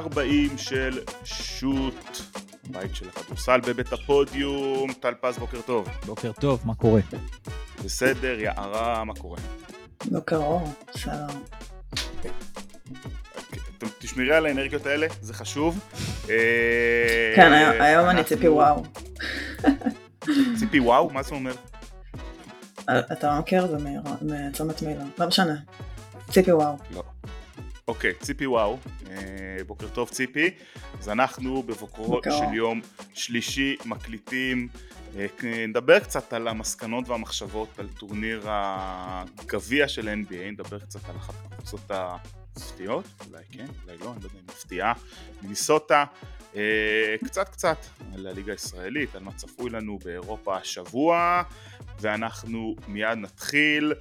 פרק 40 של שוט, בית של הכדורסל בבית הפודיום, טל פז בוקר טוב. בוקר טוב, מה קורה? בסדר, יערה, מה קורה? בוקר אור, שלום. תשמרי על האנרגיות האלה, זה חשוב. כן, היום אני ציפי וואו. ציפי וואו? מה זה אומר? אתה מכיר? זה מצומת מילה. לא משנה. ציפי וואו. לא. אוקיי, ציפי וואו, בוקר טוב ציפי, אז אנחנו בבוקרו של יום שלישי מקליטים, נדבר קצת על המסקנות והמחשבות על טורניר הגביע של NBA, נדבר קצת על אחת הקבוצות המפתיעות, אולי כן, אולי לא, אני לא יודע אם מפתיעה, מניסוטה, קצת קצת על הליגה הישראלית, על מה צפוי לנו באירופה השבוע, ואנחנו מיד נתחיל.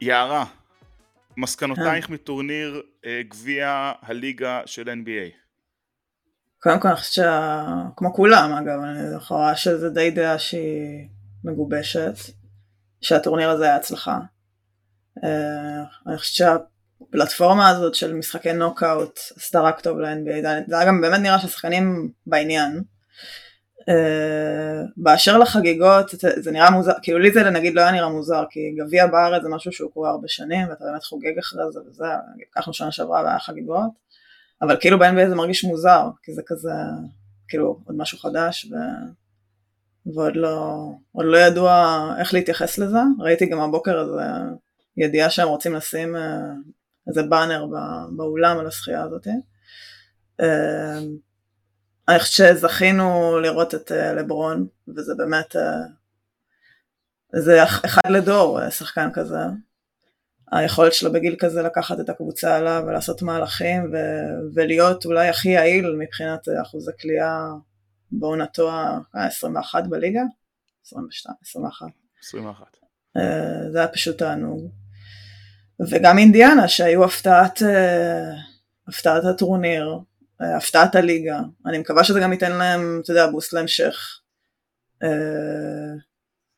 יערה, מסקנותייך כן. מטורניר אה, גביע הליגה של NBA. קודם כל אני חושבת שכמו כולם אגב, אני זוכרה שזה די דעה שהיא מגובשת, שהטורניר הזה היה הצלחה. אה, אני חושבת שהפלטפורמה הזאת של משחקי נוקאוט עשתה רק טוב ל-NBA, זה היה גם באמת נראה שהשחקנים בעניין. Uh, באשר לחגיגות זה, נראה מוזר, כאילו לי זה נגיד לא היה נראה מוזר כי גביע בארץ זה משהו שהוא קורה הרבה שנים ואתה באמת חוגג אחרי זה וזה, לקחנו שנה שעברה והיה חגיגות, אבל כאילו ב-NBA זה מרגיש מוזר כי זה כזה כאילו עוד משהו חדש ו... ועוד לא, לא ידוע איך להתייחס לזה, ראיתי גם הבוקר איזה ידיעה שהם רוצים לשים uh, איזה באנר באולם על הזכייה הזאת. חושבת שזכינו לראות את אה, לברון, וזה באמת, אה, זה אחד לדור, אה, שחקן כזה. היכולת שלו בגיל כזה לקחת את הקבוצה עליו ולעשות מהלכים ו- ולהיות אולי הכי יעיל מבחינת אחוזי קליעה בעונתו ה-21 בליגה? 22, 21. 21. זה היה פשוט תענוג. וגם אינדיאנה שהיו הפתעת, הפתעת הטורניר, הפתעת הליגה, אני מקווה שזה גם ייתן להם, אתה יודע, בוסט להמשך.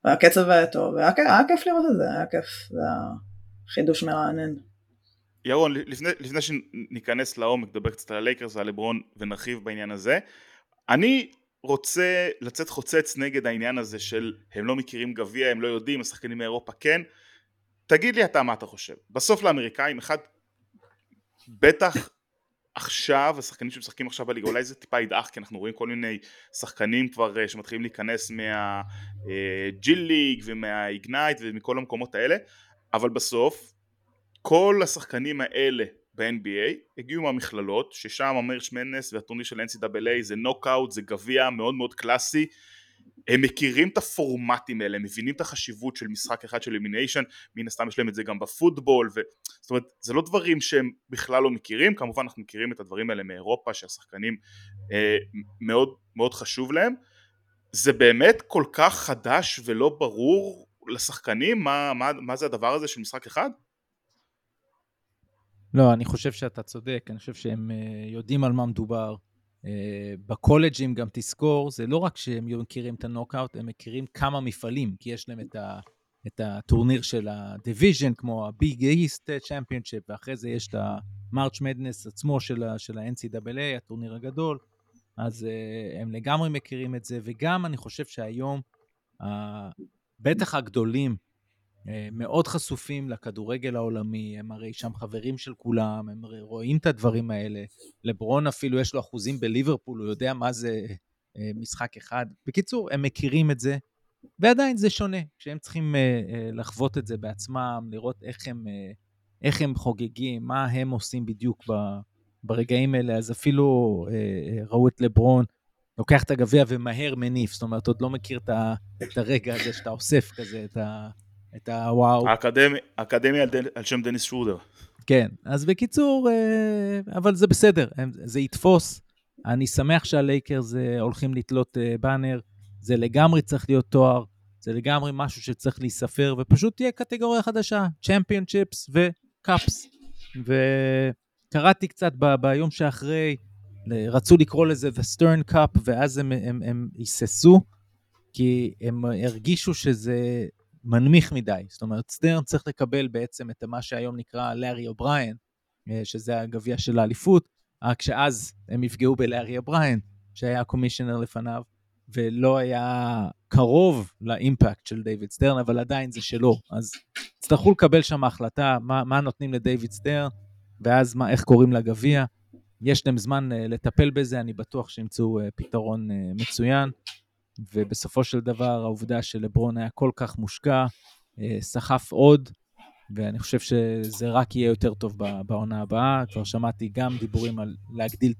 והקצב היה טוב, היה כיף לראות את זה, היה כיף, זה היה חידוש מרענן. ירון, לפני, לפני שניכנס לעומק, נדבר קצת על הלייקרס ועל לברון ונרחיב בעניין הזה, אני רוצה לצאת חוצץ נגד העניין הזה של הם לא מכירים גביע, הם לא יודעים, השחקנים מאירופה כן. תגיד לי אתה מה אתה חושב. בסוף לאמריקאים, אחד, בטח עכשיו השחקנים שמשחקים עכשיו בליגה אולי זה טיפה ידעך כי אנחנו רואים כל מיני שחקנים כבר אה, שמתחילים להיכנס מהג'יל ליג ומהאיגנייט ומכל המקומות האלה אבל בסוף כל השחקנים האלה ב-NBA הגיעו מהמכללות ששם המרש מנס והטורניר של NCAA זה נוקאוט זה גביע מאוד מאוד קלאסי הם מכירים את הפורמטים האלה, הם מבינים את החשיבות של משחק אחד של אלימיניישן, מן הסתם יש להם את זה גם בפוטבול, ו... זאת אומרת זה לא דברים שהם בכלל לא מכירים, כמובן אנחנו מכירים את הדברים האלה מאירופה שהשחקנים אה, מאוד מאוד חשוב להם, זה באמת כל כך חדש ולא ברור לשחקנים מה, מה, מה זה הדבר הזה של משחק אחד? לא, אני חושב שאתה צודק, אני חושב שהם אה, יודעים על מה מדובר. אה, בקולג'ים גם תזכור, זה לא רק שהם מכירים את ה knockout, הם מכירים כמה מפעלים, כי יש להם את, ה, את הטורניר של ה division, כמו ה Big East Championship, ואחרי זה יש את ה March Madness עצמו של, של ה-NCAA, הטורניר הגדול, אז uh, הם לגמרי מכירים את זה, וגם אני חושב שהיום, בטח הגדולים, אה, מאוד חשופים לכדורגל העולמי, הם הרי שם חברים של כולם, הם הרי רואים את הדברים האלה. לברון אפילו יש לו אחוזים בליברפול, הוא יודע מה זה אה, משחק אחד. בקיצור, הם מכירים את זה, ועדיין זה שונה. כשהם צריכים אה, לחוות את זה בעצמם, לראות איך הם, איך הם חוגגים, מה הם עושים בדיוק ברגעים האלה, אז אפילו ראו את לברון לוקח את הגביע ומהר מניף, זאת אומרת, עוד לא מכיר את הרגע הזה שאתה אוסף כזה את ה... את הוואו. האקדמיה על, על שם דניס שודר. כן, אז בקיצור, אה, אבל זה בסדר, זה יתפוס. אני שמח שהלייקרס אה, הולכים לתלות אה, באנר, זה לגמרי צריך להיות תואר, זה לגמרי משהו שצריך להיספר, ופשוט תהיה קטגוריה חדשה, צ'מפיונצ'יפס וקאפס. וקראתי קצת ב- ביום שאחרי, רצו לקרוא לזה The Stern Cup, ואז הם היססו, כי הם הרגישו שזה מנמיך מדי. זאת אומרת, שטרן צריך לקבל בעצם את מה שהיום נקרא לארי אובריין, שזה הגביע של האליפות, רק שאז הם יפגעו בלארי אובריין, שהיה commissioner לפניו, ולא היה קרוב לאימפקט של דיוויד שטרן, אבל עדיין זה שלו. אז יצטרכו לקבל שם החלטה מה, מה נותנים לדיוויד שטרן, ואז מה, איך קוראים לגביע. יש להם זמן uh, לטפל בזה, אני בטוח שימצאו uh, פתרון מצוין. ובסופו של דבר, העובדה שלברון היה כל כך מושקע, uh, סחף עוד, ואני חושב שזה רק יהיה יותר טוב בעונה הבאה. כבר שמעתי גם דיבורים על להגדיל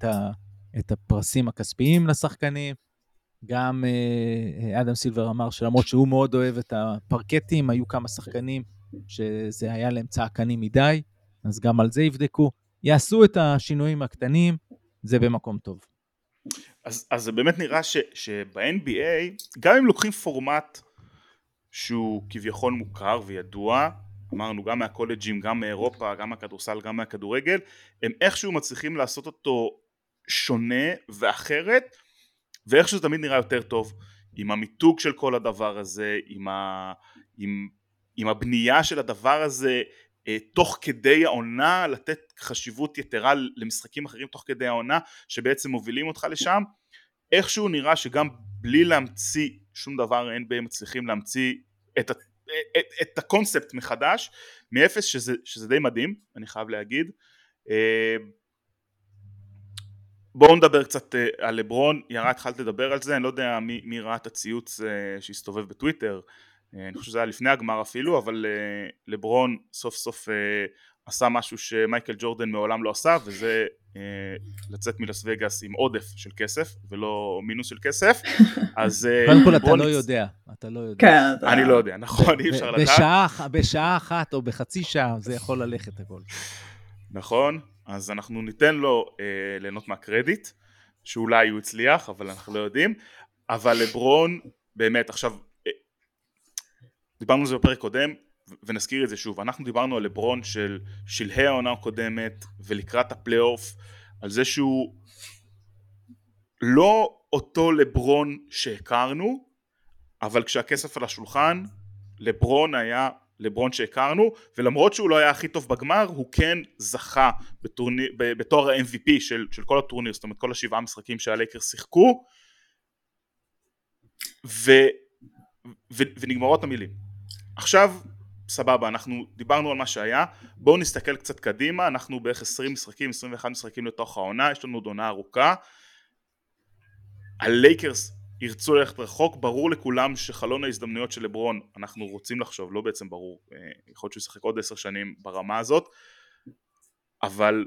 את הפרסים הכספיים לשחקנים. גם אה, אדם סילבר אמר שלמרות שהוא מאוד אוהב את הפרקטים, היו כמה שחקנים שזה היה להם צעקני מדי, אז גם על זה יבדקו. יעשו את השינויים הקטנים, זה במקום טוב. אז, אז זה באמת נראה שב-NBA, גם אם לוקחים פורמט שהוא כביכול מוכר וידוע, אמרנו גם מהקולג'ים, גם מאירופה, גם מהכדורסל, גם מהכדורגל, הם איכשהו מצליחים לעשות אותו שונה ואחרת, ואיכשהו זה תמיד נראה יותר טוב, עם המיתוג של כל הדבר הזה, עם, ה... עם... עם הבנייה של הדבר הזה תוך כדי העונה, לתת חשיבות יתרה למשחקים אחרים תוך כדי העונה, שבעצם מובילים אותך לשם, איכשהו נראה שגם בלי להמציא שום דבר בהם מצליחים להמציא את, ה... את, את הקונספט מחדש מאפס שזה, שזה די מדהים אני חייב להגיד. אה, בואו נדבר קצת אה, על לברון, ירה התחלת לדבר על זה, אני לא יודע מי, מי ראה את הציוץ אה, שהסתובב בטוויטר, אה, אני חושב שזה היה לפני הגמר אפילו, אבל לברון סוף סוף עשה משהו שמייקל ג'ורדן מעולם לא עשה, וזה לצאת מלס וגאס עם עודף של כסף, ולא מינוס של כסף, אז... קודם כל אתה לא יודע, אתה לא יודע. כן, אני לא יודע, נכון, אי אפשר לדעת. בשעה אחת או בחצי שעה זה יכול ללכת הכל. נכון, אז אנחנו ניתן לו אה, ליהנות מהקרדיט, שאולי הוא הצליח, אבל אנחנו לא יודעים, אבל לברון, באמת, עכשיו, אה, דיברנו על זה בפרק קודם, ונזכיר את זה שוב, אנחנו דיברנו על לברון של שלהי העונה הקודמת ולקראת הפלייאוף, על זה שהוא לא אותו לברון שהכרנו, אבל כשהכסף על השולחן, לברון היה לברון שהכרנו ולמרות שהוא לא היה הכי טוב בגמר הוא כן זכה בטורני, בתואר ה-MVP של, של כל הטורניר זאת אומרת כל השבעה משחקים שהלייקר שיחקו. ו, ו, ונגמרות המילים עכשיו סבבה אנחנו דיברנו על מה שהיה. בואו נסתכל קצת קדימה. אנחנו בערך 20 משחקים 21 משחקים לתוך העונה. יש לנו עוד עונה ארוכה. הלייקרס ירצו ללכת רחוק, ברור לכולם שחלון ההזדמנויות של לברון, אנחנו רוצים לחשוב, לא בעצם ברור, אה, יכול להיות שהוא ישחק עוד עשר שנים ברמה הזאת, אבל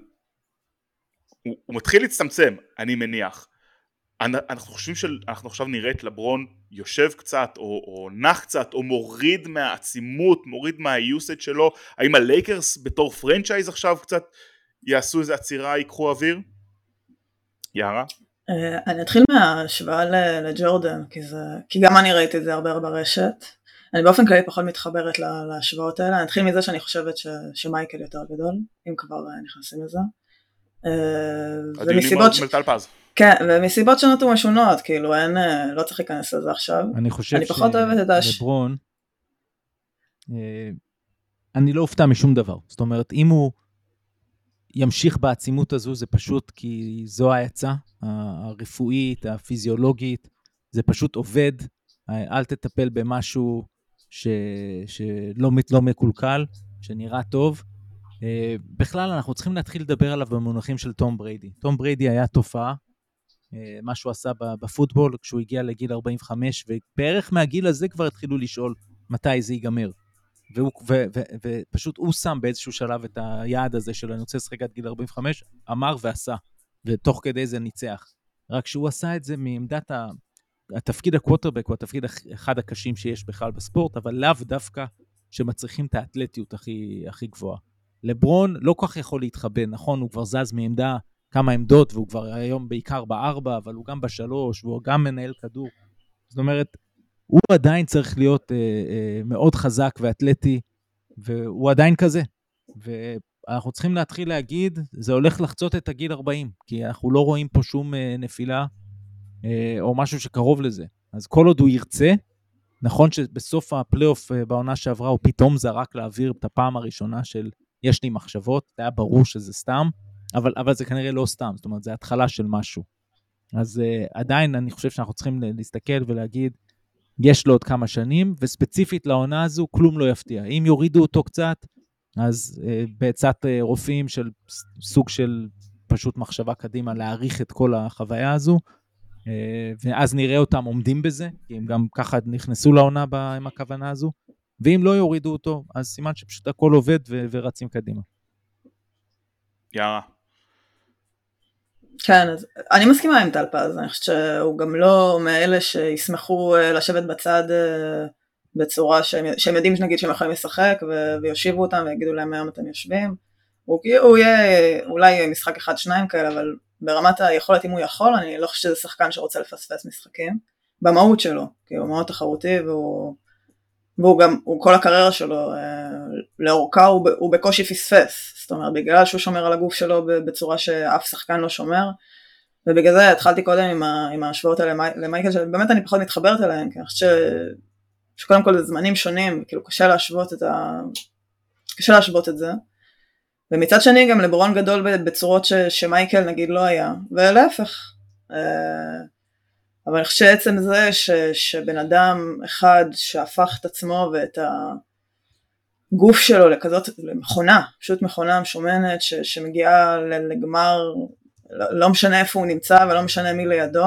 הוא, הוא מתחיל להצטמצם, אני מניח. אנחנו חושבים שאנחנו עכשיו נראה את לברון יושב קצת או, או נח קצת או מוריד מהעצימות, מוריד מהיוסד שלו, האם הלייקרס בתור franchise עכשיו קצת יעשו איזה עצירה, ייקחו אוויר? יערה? אה, אני אתחיל מההשוואה לג'ורדן, כי, זה, כי גם אני ראיתי את זה הרבה ברשת. אני באופן כללי פחות מתחברת להשוואות האלה, אני אתחיל מזה שאני חושבת ש, שמייקל יותר גדול, אם כבר אה, נכנסים לזה. אה, ומסיבות ש... כן, ומסיבות שונות ומשונות, כאילו אין, לא צריך להיכנס לזה עכשיו. אני חושב אני פחות אוהבת את הש... לברון, אני לא אופתע משום דבר. זאת אומרת, אם הוא ימשיך בעצימות הזו, זה פשוט כי זו העצה הרפואית, הפיזיולוגית, זה פשוט עובד, אל תטפל במשהו ש, שלא לא מקולקל, שנראה טוב. אה, בכלל, אנחנו צריכים להתחיל לדבר עליו במונחים של תום בריידי. תום בריידי היה תופעה, אה, מה שהוא עשה בפוטבול כשהוא הגיע לגיל 45, ובערך מהגיל הזה כבר התחילו לשאול מתי זה ייגמר. והוא, ו, ו, ו, ופשוט הוא שם באיזשהו שלב את היעד הזה של אני רוצה לשחק עד גיל 45, אמר ועשה, ותוך כדי זה ניצח. רק שהוא עשה את זה מעמדת ה... התפקיד הקווטרבק הוא התפקיד אחד הקשים שיש בכלל בספורט, אבל לאו דווקא שמצריכים את האתלטיות הכי, הכי גבוהה. לברון לא כל כך יכול להתחבא, נכון, הוא כבר זז מעמדה כמה עמדות, והוא כבר היום בעיקר בארבע, אבל הוא גם בשלוש, והוא גם מנהל כדור. זאת אומרת, הוא עדיין צריך להיות אה, אה, מאוד חזק ואתלטי, והוא עדיין כזה. ואנחנו צריכים להתחיל להגיד, זה הולך לחצות את הגיל 40, כי אנחנו לא רואים פה שום אה, נפילה אה, או משהו שקרוב לזה. אז כל עוד הוא ירצה, נכון שבסוף הפלייאוף אה, בעונה שעברה הוא פתאום זרק לאוויר את הפעם הראשונה של יש לי מחשבות, זה היה ברור שזה סתם, אבל, אבל זה כנראה לא סתם, זאת אומרת, זה התחלה של משהו. אז uh, עדיין אני חושב שאנחנו צריכים להסתכל ולהגיד, יש לו עוד כמה שנים, וספציפית לעונה הזו, כלום לא יפתיע. אם יורידו אותו קצת, אז uh, בעצת uh, רופאים של סוג של פשוט מחשבה קדימה להעריך את כל החוויה הזו, uh, ואז נראה אותם עומדים בזה, כי הם גם ככה נכנסו לעונה עם הכוונה הזו, ואם לא יורידו אותו, אז סימן שפשוט הכל עובד ורצים קדימה. יאללה. כן, אז אני מסכימה עם טל פז, אני חושבת שהוא גם לא מאלה שישמחו אה, לשבת בצד אה, בצורה שהם, שהם יודעים נגיד שהם יכולים לשחק ו- ויושיבו אותם ויגידו להם היום אתם יושבים. הוא, הוא יהיה אולי משחק אחד שניים כאלה, אבל ברמת היכולת אם הוא יכול, אני לא חושבת שזה שחקן שרוצה לפספס משחקים. במהות שלו, כי הוא מאוד תחרותי והוא, והוא גם, הוא כל הקריירה שלו אה, לאורכה הוא, הוא בקושי פספס, זאת אומרת בגלל שהוא שומר על הגוף שלו בצורה שאף שחקן לא שומר, ובגלל זה התחלתי קודם עם, ה, עם ההשוואות האלה למייקל, שבאמת אני פחות מתחברת אליהם, כי אני חושבת שקודם כל זה זמנים שונים, כאילו קשה להשוות את ה... קשה להשוות את זה. ומצד שני גם לברון גדול בצורות ש, שמייקל נגיד לא היה, ולהפך. אה, אבל אני חושבת שעצם זה ש, שבן אדם אחד שהפך את עצמו ואת הגוף שלו לכזאת, למכונה, פשוט מכונה משומנת ש, שמגיעה לגמר, לא, לא משנה איפה הוא נמצא ולא משנה מי לידו,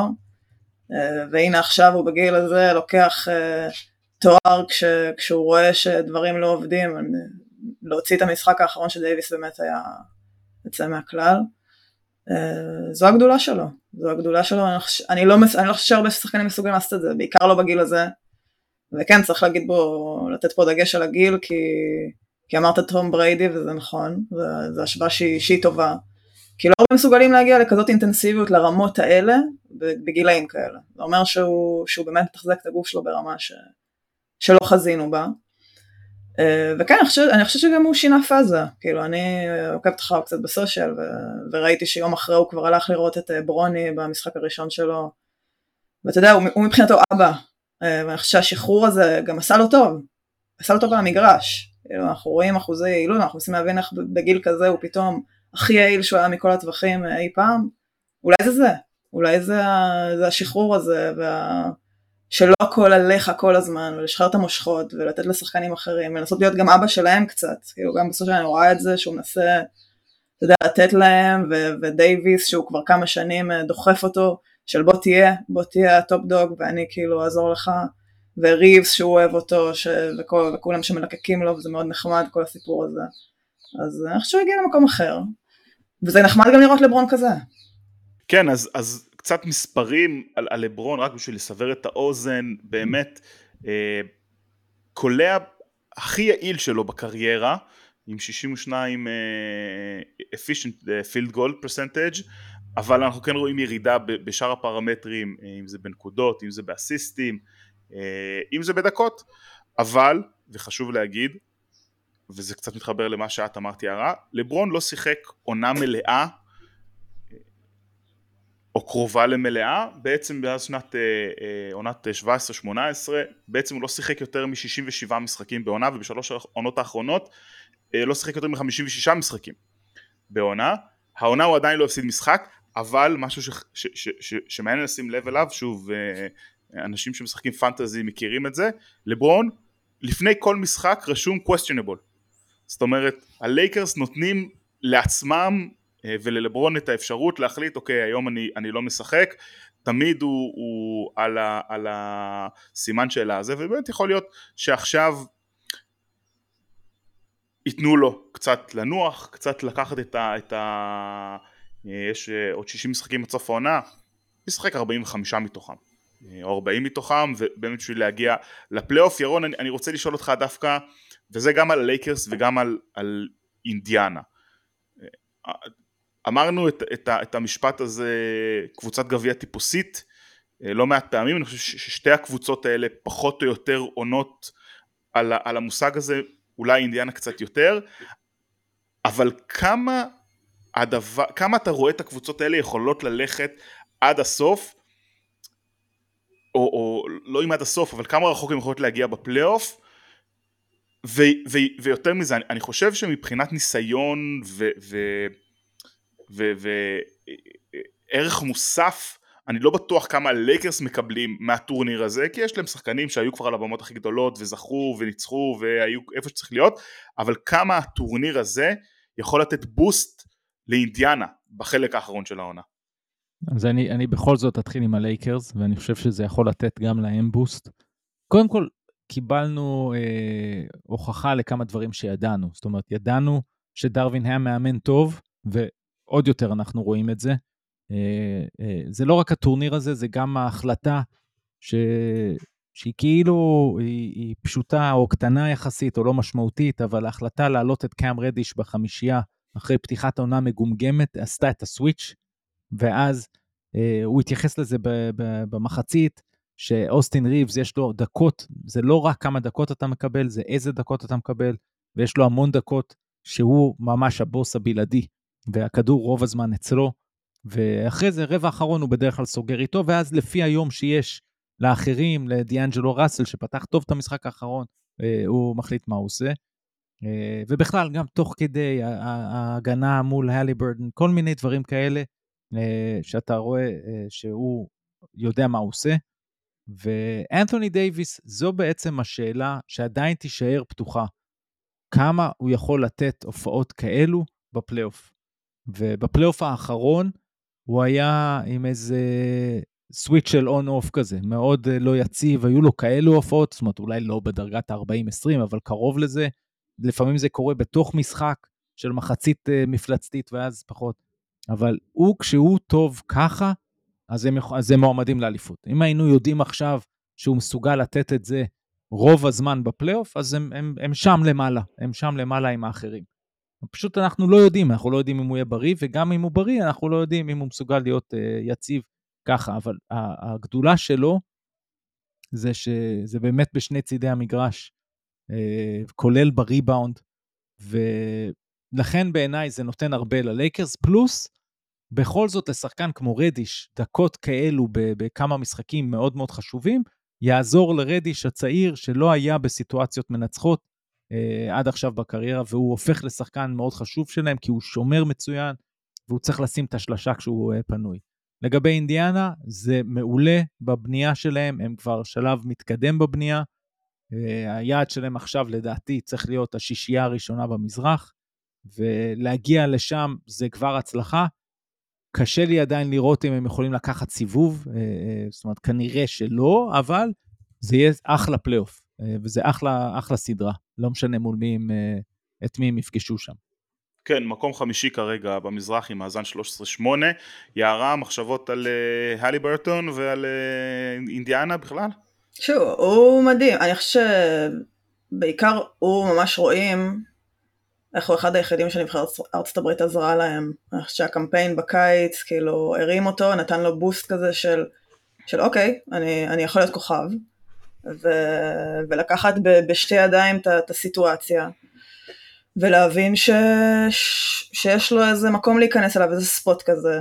אה, והנה עכשיו הוא בגיל הזה לוקח אה, תואר כש, כשהוא רואה שדברים לא עובדים, להוציא את המשחק האחרון של דייוויס באמת היה יוצא מהכלל. אה, זו הגדולה שלו, זו הגדולה שלו, אני, חוש... אני, לא, אני לא חושבת שהרבה שחקנים מסוגלים לעשות את זה, בעיקר לא בגיל הזה, וכן צריך להגיד בו, לתת פה דגש על הגיל, כי, כי אמרת תום בריידי וזה נכון, זו השוואה שהיא, שהיא טובה, כי לא הרבה מסוגלים להגיע לכזאת אינטנסיביות לרמות האלה בגילאים כאלה, זה אומר שהוא, שהוא באמת מתחזק את הגוף שלו ברמה ש, שלא חזינו בה, וכן, אני חושבת, אני חושבת שגם הוא שינה פאזה, כאילו אני עוקבת אחריו קצת בסושיאל ו, וראיתי שיום אחרי הוא כבר הלך לראות את אה, ברוני במשחק הראשון שלו, ואתה יודע, הוא, הוא מבחינתו אבא, אה, ואני חושבת שהשחרור הזה גם עשה לו טוב, עשה לו טוב על המגרש, כאילו אנחנו רואים אחוזי יעילות, אנחנו מנסים להבין איך בגיל כזה הוא פתאום הכי יעיל שהוא היה מכל הטווחים אי פעם, אולי זה זה, אולי זה, זה השחרור הזה, וה... שלא הכל עליך כל הזמן, ולשחרר את המושכות, ולתת לשחקנים אחרים, ולנסות להיות גם אבא שלהם קצת, כאילו גם בסוף שאני רואה את זה, שהוא מנסה, אתה יודע, לתת להם, ו- ודייוויס שהוא כבר כמה שנים אה, דוחף אותו, של בוא תהיה, בוא תהיה ה top dog, ואני כאילו אעזור לך, וריבס שהוא אוהב אותו, ש- וכל, וכולם שמלקקים לו, וזה מאוד נחמד כל הסיפור הזה. אז אני חושבת שהוא הגיע למקום אחר, וזה נחמד גם לראות לברון כזה. כן, אז, אז קצת מספרים על, לברון, רק בשביל לסבר את האוזן, באמת, אה, קולע הכי יעיל שלו בקריירה, עם 62 uh, efficient field goal percentage, אבל אנחנו כן רואים ירידה בשאר הפרמטרים, אה, אם זה בנקודות, אם זה באסיסטים, אה, אם זה בדקות, אבל, וחשוב להגיד, וזה קצת מתחבר למה שאת אמרת יערה, לברון לא שיחק עונה מלאה או קרובה למלאה, בעצם מאז שנת אה, אה, עונת 17-18, בעצם הוא לא שיחק יותר מ-67 משחקים בעונה ובשלוש העונות האחרונות אה, לא שיחק יותר מ-56 משחקים בעונה, העונה הוא עדיין לא הפסיד משחק, אבל משהו ש, ש, ש, ש, שמעניין לשים לב אליו, שוב אה, אנשים שמשחקים פנטזי מכירים את זה, לברון לפני כל משחק רשום questionable, זאת אומרת הלייקרס נותנים לעצמם אה, וללברון את האפשרות להחליט אוקיי היום אני, אני לא משחק. תמיד הוא, הוא על, ה, על הסימן שאלה הזה ובאמת יכול להיות שעכשיו ייתנו לו קצת לנוח קצת לקחת את ה... את ה אה, יש אה, עוד 60 משחקים עד סוף העונה ישחק 45 מתוכם או 40 מתוכם ובאמת בשביל להגיע לפלייאוף ירון אני, אני רוצה לשאול אותך דווקא וזה גם על הלייקרס וגם על, על אינדיאנה אמרנו את, את, את המשפט הזה קבוצת גביע טיפוסית אה, לא מעט פעמים, אני חושב ששתי הקבוצות האלה פחות או יותר עונות על, על המושג הזה, אולי אינדיאנה קצת יותר, אבל כמה, הדבר, כמה אתה רואה את הקבוצות האלה יכולות ללכת עד הסוף, או, או לא אם עד הסוף, אבל כמה רחוק הן יכולות להגיע בפלייאוף, ו- ו- ויותר מזה, אני, אני חושב שמבחינת ניסיון וערך מוסף, אני לא בטוח כמה לייקרס מקבלים מהטורניר הזה, כי יש להם שחקנים שהיו כבר על הבמות הכי גדולות וזכו וניצחו והיו איפה שצריך להיות, אבל כמה הטורניר הזה יכול לתת בוסט לאינדיאנה בחלק האחרון של העונה. אז אני, אני בכל זאת אתחיל עם הלייקרס, ואני חושב שזה יכול לתת גם להם בוסט. קודם כל, קיבלנו אה, הוכחה לכמה דברים שידענו. זאת אומרת, ידענו שדרווין האם היה מאמן טוב, ועוד יותר אנחנו רואים את זה. אה, אה, זה לא רק הטורניר הזה, זה גם ההחלטה ש... שהיא כאילו, היא, היא פשוטה או קטנה יחסית או לא משמעותית, אבל ההחלטה להעלות את קאם רדיש בחמישייה אחרי פתיחת העונה מגומגמת, עשתה את הסוויץ', ואז אה, הוא התייחס לזה ב, ב, במחצית, שאוסטין ריבס יש לו דקות, זה לא רק כמה דקות אתה מקבל, זה איזה דקות אתה מקבל, ויש לו המון דקות שהוא ממש הבוס הבלעדי, והכדור רוב הזמן אצלו, ואחרי זה רבע אחרון הוא בדרך כלל סוגר איתו, ואז לפי היום שיש לאחרים, לדיאנג'לו ראסל שפתח טוב את המשחק האחרון, אה, הוא מחליט מה הוא עושה. אה, ובכלל, גם תוך כדי ההגנה מול הליברדן, כל מיני דברים כאלה, אה, שאתה רואה שהוא יודע מה הוא עושה. ואנתוני דייוויס, זו בעצם השאלה שעדיין תישאר פתוחה. כמה הוא יכול לתת הופעות כאלו בפלייאוף. ובפלייאוף האחרון הוא היה עם איזה switch של on-off כזה, מאוד אה, לא יציב, היו לו כאלו הופעות, זאת אומרת, אולי לא בדרגת ה-40-20, אבל קרוב לזה. לפעמים זה קורה בתוך משחק של מחצית uh, מפלצתית ואז פחות. אבל הוא, כשהוא טוב ככה, אז הם, אז הם מועמדים לאליפות. אם היינו יודעים עכשיו שהוא מסוגל לתת את זה רוב הזמן בפלייאוף, אז הם, הם, הם שם למעלה, הם שם למעלה עם האחרים. פשוט אנחנו לא יודעים, אנחנו לא יודעים אם הוא יהיה בריא, וגם אם הוא בריא, אנחנו לא יודעים אם הוא מסוגל להיות uh, יציב ככה, אבל הגדולה שלו זה שזה באמת בשני צידי המגרש, uh, כולל בריבאונד, ולכן בעיניי זה נותן הרבה ללייקרס, פלוס בכל זאת לשחקן כמו רדיש, דקות כאלו בכמה משחקים מאוד מאוד חשובים, יעזור לרדיש הצעיר שלא היה בסיטואציות מנצחות אה, עד עכשיו בקריירה, והוא הופך לשחקן מאוד חשוב שלהם, כי הוא שומר מצוין, והוא צריך לשים את השלשה כשהוא אה, פנוי. לגבי אינדיאנה, זה מעולה בבנייה שלהם, הם כבר שלב מתקדם בבנייה. אה, היעד שלהם עכשיו, לדעתי, צריך להיות השישייה הראשונה במזרח, ולהגיע לשם זה כבר הצלחה. קשה לי עדיין לראות אם הם יכולים לקחת סיבוב, אה, אה, זאת אומרת, כנראה שלא, אבל זה יהיה אחלה פלייאוף, אה, וזה אחלה, אחלה סדרה. לא משנה מול מי הם, את מי הם יפגשו שם. כן, מקום חמישי כרגע במזרח עם מאזן 13-8. יערה, מחשבות על הליברטון ועל אינדיאנה בכלל? שוב, הוא מדהים. אני חושב שבעיקר הוא ממש רואים איך הוא אחד היחידים שנבחרת ארצות הברית עזרה להם. אני חושבת שהקמפיין בקיץ כאילו הרים אותו, נתן לו בוסט כזה של, של אוקיי, אני, אני יכול להיות כוכב, ו, ולקחת ב, בשתי ידיים את, הסיטואציה, ולהבין ש, שיש לו איזה מקום להיכנס אליו, איזה spot כזה,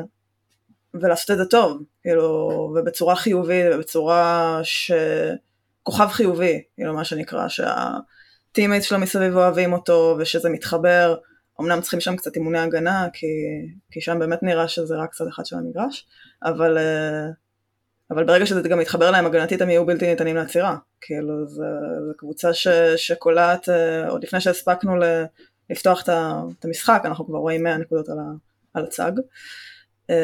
ולעשות את זה טוב, כאילו, ובצורה חיובית, ובצורה ש... כוכב חיובי, כאילו מה שנקרא, שה... ה teammates שלו מסביב אוהבים אותו ושזה מתחבר, אמנם צריכים שם קצת אימוני הגנה כי, כי שם באמת נראה שזה רק צד אחד של המגרש, אבל, אה, אבל ברגע שזה גם מתחבר להם הגנתית הם יהיו בלתי ניתנים לעצירה, כאילו זו קבוצה ש, שקולעת אה, עוד לפני שהספקנו לפתוח את המשחק, אנחנו כבר רואים 100 נקודות על, על הצג. אה,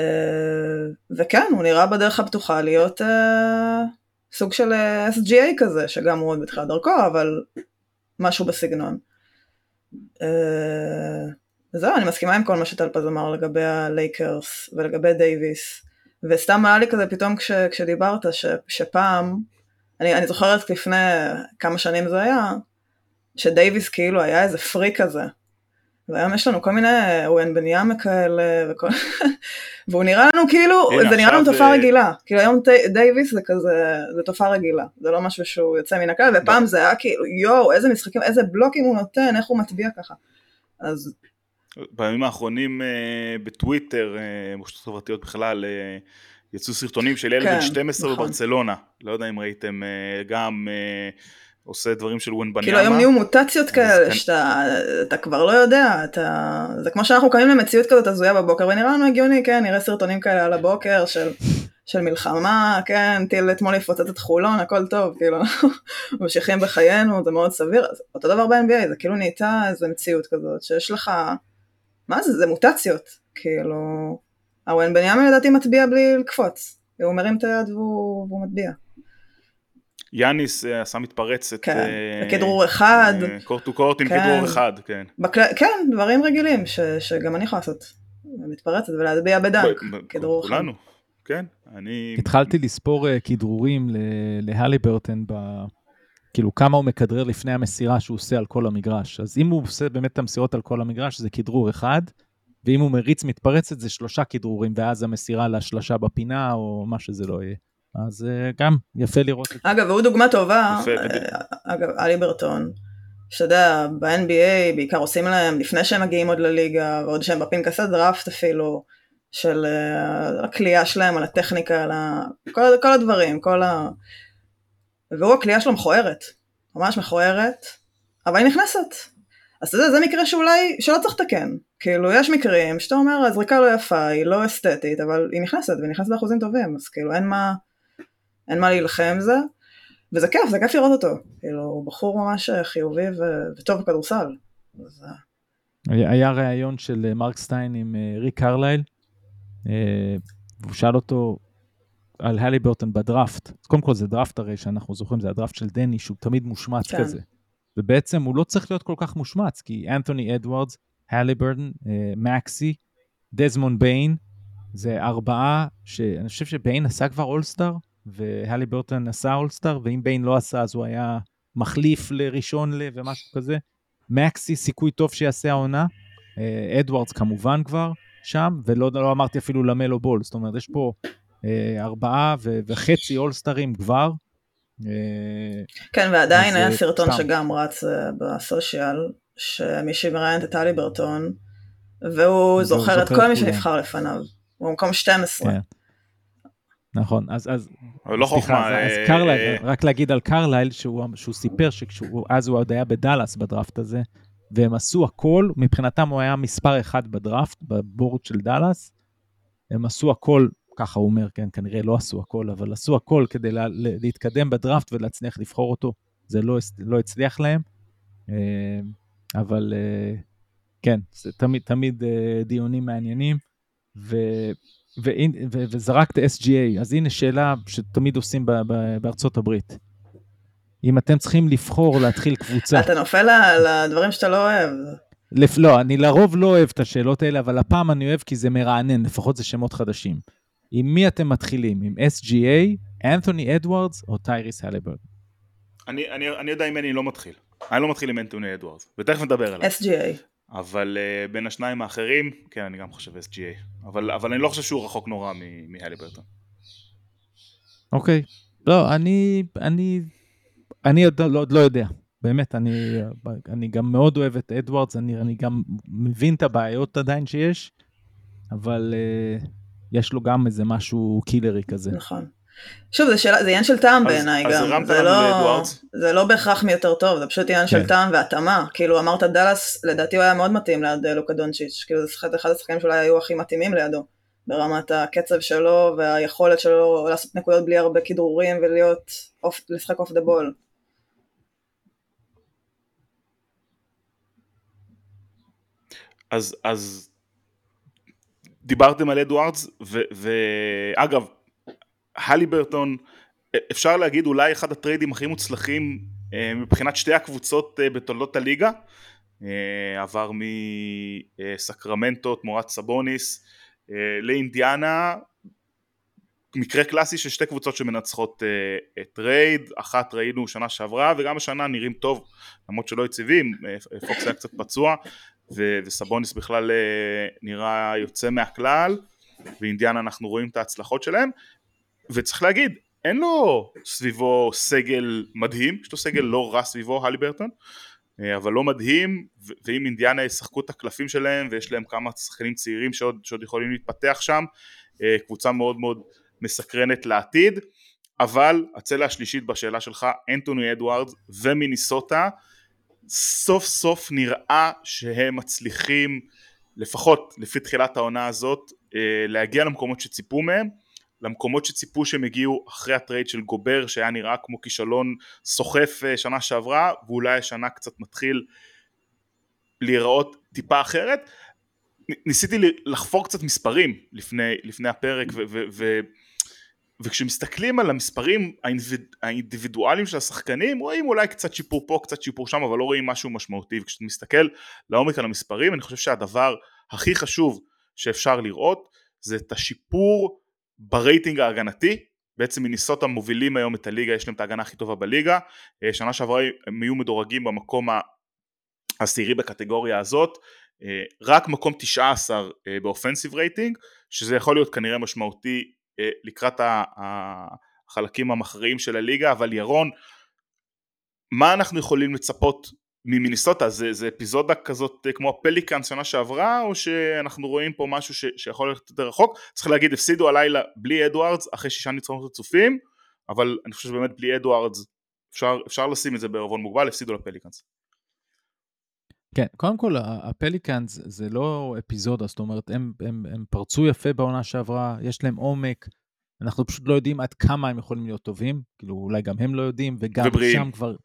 וכן, הוא נראה בדרך הפתוחה להיות סוג של SGA כזה, שגם הוא עוד בתחילת דרכו, אבל משהו בסגנון. אה, וזהו, אני מסכימה עם כל מה שטלפז אמר לגבי הלייקרס ולגבי דייוויס. וסתם היה לי כזה פתאום כש, כשדיברת ש, שפעם, אני, אני זוכרת לפני כמה שנים זה היה, שדייוויס כאילו היה איזה פרי כזה. והיום יש לנו כל מיני וומבניאמה כאלה, וכל... והוא נראה לנו כאילו, זה נראה לנו תופעה אה, רגילה, כאילו היום דייוויס זה כזה, זה תופעה רגילה, זה לא משהו שהוא יוצא מן הכלל, ופעם זה היה כאילו יואו, איזה משחקים, איזה בלוקים הוא נותן, איך הוא מטביע ככה, אז... בימים האחרונים אה, בטוויטר, אה, חברתיות בכלל, יצאו סרטונים של ילד בן 12 נכון. בברצלונה, לא יודע אם ראיתם גם עושה דברים של ווין בניאמה. כאילו היום נהיו מוטציות כאלה, כאן... שאתה אתה כבר לא יודע, אתה... זה כמו שאנחנו קמים למציאות כזאת הזויה בבוקר, ונראה לנו הגיוני, כן, נראה סרטונים כאלה על הבוקר של, של מלחמה, כן, טיל אתמול יפוצץ את חולון, הכל טוב, כאילו, אנחנו ממשיכים בחיינו, זה מאוד סביר, אותו דבר ב-NBA, זה כאילו נהייתה איזה מציאות כזאת, שיש לך, מה זה, זה מוטציות, כאילו, הוואן בניאמין לדעתי מצביע בלי לקפוץ, הוא מרים את היד והוא, והוא מצביע. יאניס אה, עשה מתפרצת. כן, בכדרור אחד. קורט טו קורט עם כן. כדרור אחד, כן. בקל... כן, דברים רגילים ש... שגם אני יכולה לעשות. מתפרצת ולהטביע בדנק, כדרור אחד. כולנו, כן. אני... התחלתי לספור uh, כדרורים להלי ברטן, ב... כאילו כמה הוא מכדרר לפני המסירה שהוא עושה על כל המגרש. אז אם הוא עושה באמת את המסירות על כל המגרש, זה כדרור אחד, ואם הוא מריץ מתפרצת, זה שלושה כדרורים, ואז המסירה להשלשה בפינה, או מה שזה לא יהיה. אז uh, גם יפה לראות את זה. אגב, והוא דוגמה טובה, יפה, uh, אגב, אלי ברטון, שאתה יודע, ב-NBA בעיקר עושים להם, לפני שהם מגיעים עוד לליגה, ועוד שהם בפנקסי דראפט אפילו, של הכלייה שלהם, על הטכניקה, על ה... כל, כל הדברים, כל ה... והוא הכלייה שלו מכוערת, ממש מכוערת, אבל היא נכנסת. אז אתה יודע, זה מקרה שאולי, שלא צריך לתקן. כאילו, יש מקרים שאתה אומר, הזריקה לא יפה, היא לא אסתטית, אבל היא נכנסת, והיא נכנסת באחוזים טובים, אז כאילו, אין מה... אין מה להילחם זה, וזה כיף, זה כיף לראות אותו, כאילו, הוא בחור ממש חיובי ו- וטוב בכדורסל. אז... היה ראיון של מרק סטיין עם אה, ריק קרלייל, אה, והוא שאל אותו על הליברטון בדראפט. קודם כל זה דראפט הרי שאנחנו זוכרים, זה הדראפט של דני, שהוא תמיד מושמץ כן. כזה. ובעצם הוא לא צריך להיות כל כך מושמץ, כי אנתוני אדוארדס, הליברטון, מקסי, דזמון ביין, זה ארבעה שאני חושב שביין עשה כבר אולסטאר, והליברטון עשה אולסטאר, ואם ביין לא עשה אז הוא היה מחליף לראשון ל... ומשהו כזה. מקסי, סיכוי טוב שיעשה העונה. אה, אדוארדס כמובן כבר שם, ולא לא אמרתי אפילו למלו בול, זאת אומרת, יש פה אה, ארבעה ו- וחצי אולסטרים כבר. אה, כן, ועדיין היה סרטון סתם. שגם רץ אה, בסושיאל, שמישהי מראיינת את טלי ברטון, והוא זוכר את כל מי שנבחר לפניו. הוא במקום 12. כן. נכון, אז, אז, לא חוכמה. אז, אז אה, קרלייל, אה, רק להגיד על קרלייל, שהוא, שהוא סיפר שאז הוא עוד היה בדאלאס בדראפט הזה, והם עשו הכל, מבחינתם הוא היה מספר אחד בדראפט, בבורד של דאלאס, הם עשו הכל, ככה הוא אומר, כן, כנראה לא עשו הכל, אבל עשו הכל כדי לה, להתקדם בדראפט ולהצליח לבחור אותו, זה לא, לא הצליח להם, אה, אבל כן, זה תמיד, תמיד דיונים מעניינים, ו... וזרקת SGA, אז הנה שאלה שתמיד עושים בארצות הברית. אם אתם צריכים לבחור להתחיל קבוצה. אתה נופל על הדברים שאתה לא אוהב. לפ... לא, אני לרוב לא אוהב את השאלות האלה, אבל הפעם אני אוהב כי זה מרענן, לפחות זה שמות חדשים. עם מי אתם מתחילים? עם SGA, אנתוני אדוארדס או טייריס הליברד? אני, אני, אני יודע עם מי אני לא מתחיל. אני לא מתחיל עם אנתוני אדוארדס, ותכף נדבר עליו. SGA. אבל uh, בין השניים האחרים, כן, אני גם חושב SGA. אבל, אבל אני לא חושב שהוא רחוק נורא מהלי ברטון. אוקיי. לא, אני, אני, אני עוד לא, לא יודע. באמת, אני, אני גם מאוד אוהב את אדוארדס, אני, אני גם מבין את הבעיות עדיין שיש, אבל uh, יש לו גם איזה משהו קילרי כזה. נכון. שוב, זה, שאלה, זה עניין של טעם בעיניי גם, זה לא, זה לא בהכרח מי יותר טוב, זה פשוט עניין כן. של טעם והתאמה, כאילו אמרת דאלאס, לדעתי הוא היה מאוד מתאים ליד אה, לוקה דונצ'יץ', כאילו זה אחד השחקנים שאולי היו הכי מתאימים לידו, ברמת הקצב שלו והיכולת שלו לעשות נקודות בלי הרבה כדרורים ולהיות, off, לשחק off the ball. אז, אז דיברתם על אדוארדס, ואגב, הליברטון, אפשר להגיד אולי אחד הטריידים הכי מוצלחים אה, מבחינת שתי הקבוצות אה, בתולדות הליגה. אה, עבר מסקרמנטו תמורת סבוניס לאינדיאנה, מקרה קלאסי של שתי קבוצות שמנצחות טרייד, אחת ראינו שנה שעברה וגם השנה נראים טוב למרות שלא יציבים, פוקס היה קצת פצוע וסבוניס בכלל נראה יוצא מהכלל ואינדיאנה אנחנו רואים את ההצלחות שלהם. וצריך להגיד, אין לו סביבו סגל מדהים, יש לו סגל לא רע סביבו, הלי ברטון, אה, אבל לא מדהים, ואם אינדיאנה ישחקו את הקלפים שלהם, ויש להם כמה שחקנים צעירים שעוד, שעוד יכולים להתפתח שם, אה, קבוצה מאוד מאוד מסקרנת לעתיד, אבל הצלע השלישית בשאלה שלך, אנטוני אדוארדס ומיניסוטה, סוף סוף נראה שהם מצליחים, לפחות לפי תחילת העונה הזאת, אה, להגיע למקומות שציפו מהם, למקומות שציפו שהם הגיעו אחרי הטרייד של גובר שהיה נראה כמו כישלון סוחף אה, שנה שעברה ואולי השנה קצת מתחיל להיראות טיפה אחרת. ניסיתי לחפור קצת מספרים לפני, לפני הפרק ו, ו, ו, וכשמסתכלים על המספרים האינדיבידואליים של השחקנים רואים אולי קצת שיפור פה קצת שיפור שם אבל לא רואים משהו משמעותי. וכשאתה מסתכל לעומק על המספרים אני חושב שהדבר הכי חשוב שאפשר לראות זה את השיפור ברייטינג ההגנתי. בעצם מינסוטה מובילים היום את הליגה יש להם את ההגנה הכי טובה בליגה. אה, שנה שעברה הם היו מדורגים במקום העשירי בקטגוריה הזאת. אה, רק מקום 19 אה, ב offensive rating שזה יכול להיות כנראה משמעותי לקראת החלקים המכריעים של הליגה אבל ירון מה אנחנו יכולים לצפות ממיניסוטה? זה, זה אפיזודה כזאת כמו הפליקאנס שנה שעברה או שאנחנו רואים פה משהו ש, שיכול ללכת יותר רחוק? צריך להגיד הפסידו הלילה בלי אדוארדס אחרי שישה ניצחונות רצופים אבל אני חושב שבאמת בלי אדוארדס אפשר, אפשר לשים את זה בערבון מוגבל הפסידו לפליקאנס כן, קודם כל הפליקאנס זה לא אפיזודה, זאת אומרת הם, הם, הם פרצו יפה בעונה שעברה, יש להם עומק, אנחנו פשוט לא יודעים עד כמה הם יכולים להיות טובים, כאילו אולי גם הם לא יודעים, וגם ובריאים. שם כבר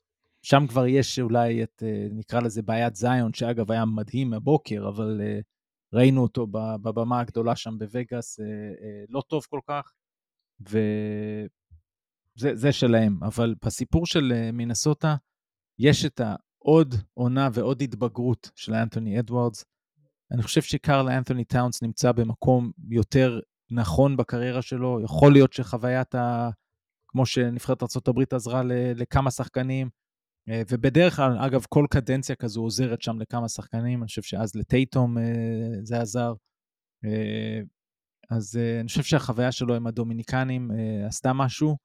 שם כבר יש אולי את, אה, נקרא לזה בעיית זיון, שאגב היה מדהים הבוקר, אבל אה, ראינו אותו בבמה הגדולה שם בווגאס, אה, לא טוב כל כך, וזה שלהם. אבל בסיפור של מינסוטה, יש את העוד עונה ועוד התבגרות של אנתוני אדוארדס. אני חושב שקרל אנתוני טאונס נמצא במקום יותר נכון בקריירה שלו, יכול להיות שחוויית ה... כמו שנבחרת ארה"ב עזרה לכמה שחקנים, אה, ובדרך כלל, אגב, כל קדנציה כזו עוזרת שם לכמה שחקנים, אני חושב שאז לטייטום אה, זה עזר. אה, אז אני חושב שהחוויה שלו עם הדומיניקנים עשתה משהו,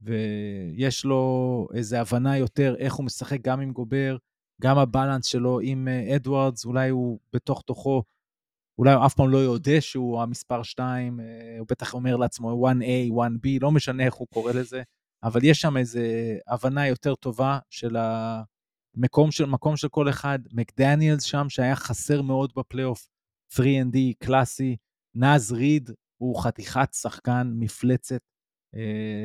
ויש לו איזו הבנה יותר איך הוא משחק גם עם גובר, גם הבלנס שלו עם אדוארדס, אולי הוא בתוך תוכו, אולי הוא אף פעם לא יודע שהוא המספר 2, הוא בטח אומר לעצמו 1A, 1B, לא משנה איך הוא קורא לזה. אבל יש שם איזו הבנה יותר טובה של המקום של, מקום של כל אחד. מקדניאלס שם, שהיה חסר מאוד בפלייאוף, 3ND קלאסי. נאז ריד הוא חתיכת שחקן, מפלצת, אה,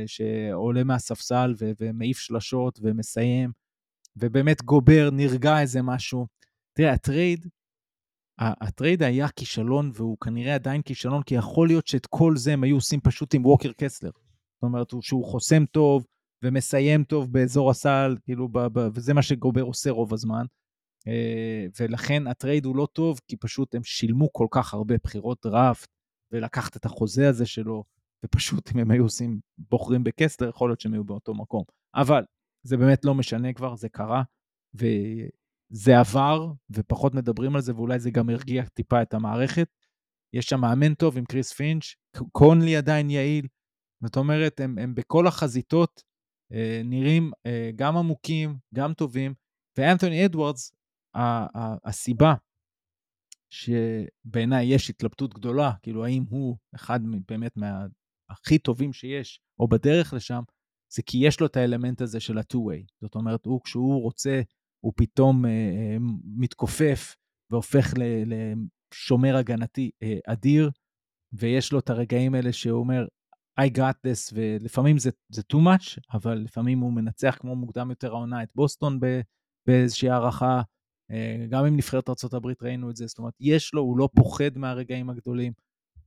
שעולה מהספסל ו- ומעיף שלשות ומסיים, ובאמת גובר, נרגע איזה משהו. תראה, הטרייד, הטרייד היה כישלון, והוא כנראה עדיין כישלון, כי יכול להיות שאת כל זה הם היו עושים פשוט עם ווקר קסלר. זאת אומרת, שהוא חוסם טוב ומסיים טוב באזור הסל, כאילו, ב, ב, וזה מה שגובר עושה רוב הזמן. אה, ולכן הטרייד הוא לא טוב, כי פשוט הם שילמו כל כך הרבה בחירות דראפט, ולקחת את החוזה הזה שלו, ופשוט אם הם היו עושים, בוחרים בקסלר, יכול להיות שהם היו באותו מקום. אבל זה באמת לא משנה כבר, זה קרה, וזה עבר, ופחות מדברים על זה, ואולי זה גם הרגיע טיפה את המערכת. יש שם מאמן טוב עם קריס פינץ', קונלי עדיין יעיל, זאת אומרת, הם, הם בכל החזיתות אה, נראים אה, גם עמוקים, גם טובים, ואנתוני אדוארדס, הסיבה שבעיניי יש התלבטות גדולה, כאילו האם הוא אחד באמת מהכי טובים שיש, או בדרך לשם, זה כי יש לו את האלמנט הזה של ה-2-way. זאת אומרת, הוא, כשהוא רוצה, הוא פתאום אה, אה, מתכופף והופך לשומר הגנתי אה, אדיר, ויש לו את הרגעים האלה שהוא אומר, I got this, ולפעמים זה, זה too much, אבל לפעמים הוא מנצח כמו מוקדם יותר העונה את בוסטון באיזושהי הערכה. אה, גם עם נבחרת ארה"ב ראינו את זה, זאת אומרת, יש לו, הוא לא פוחד מהרגעים הגדולים,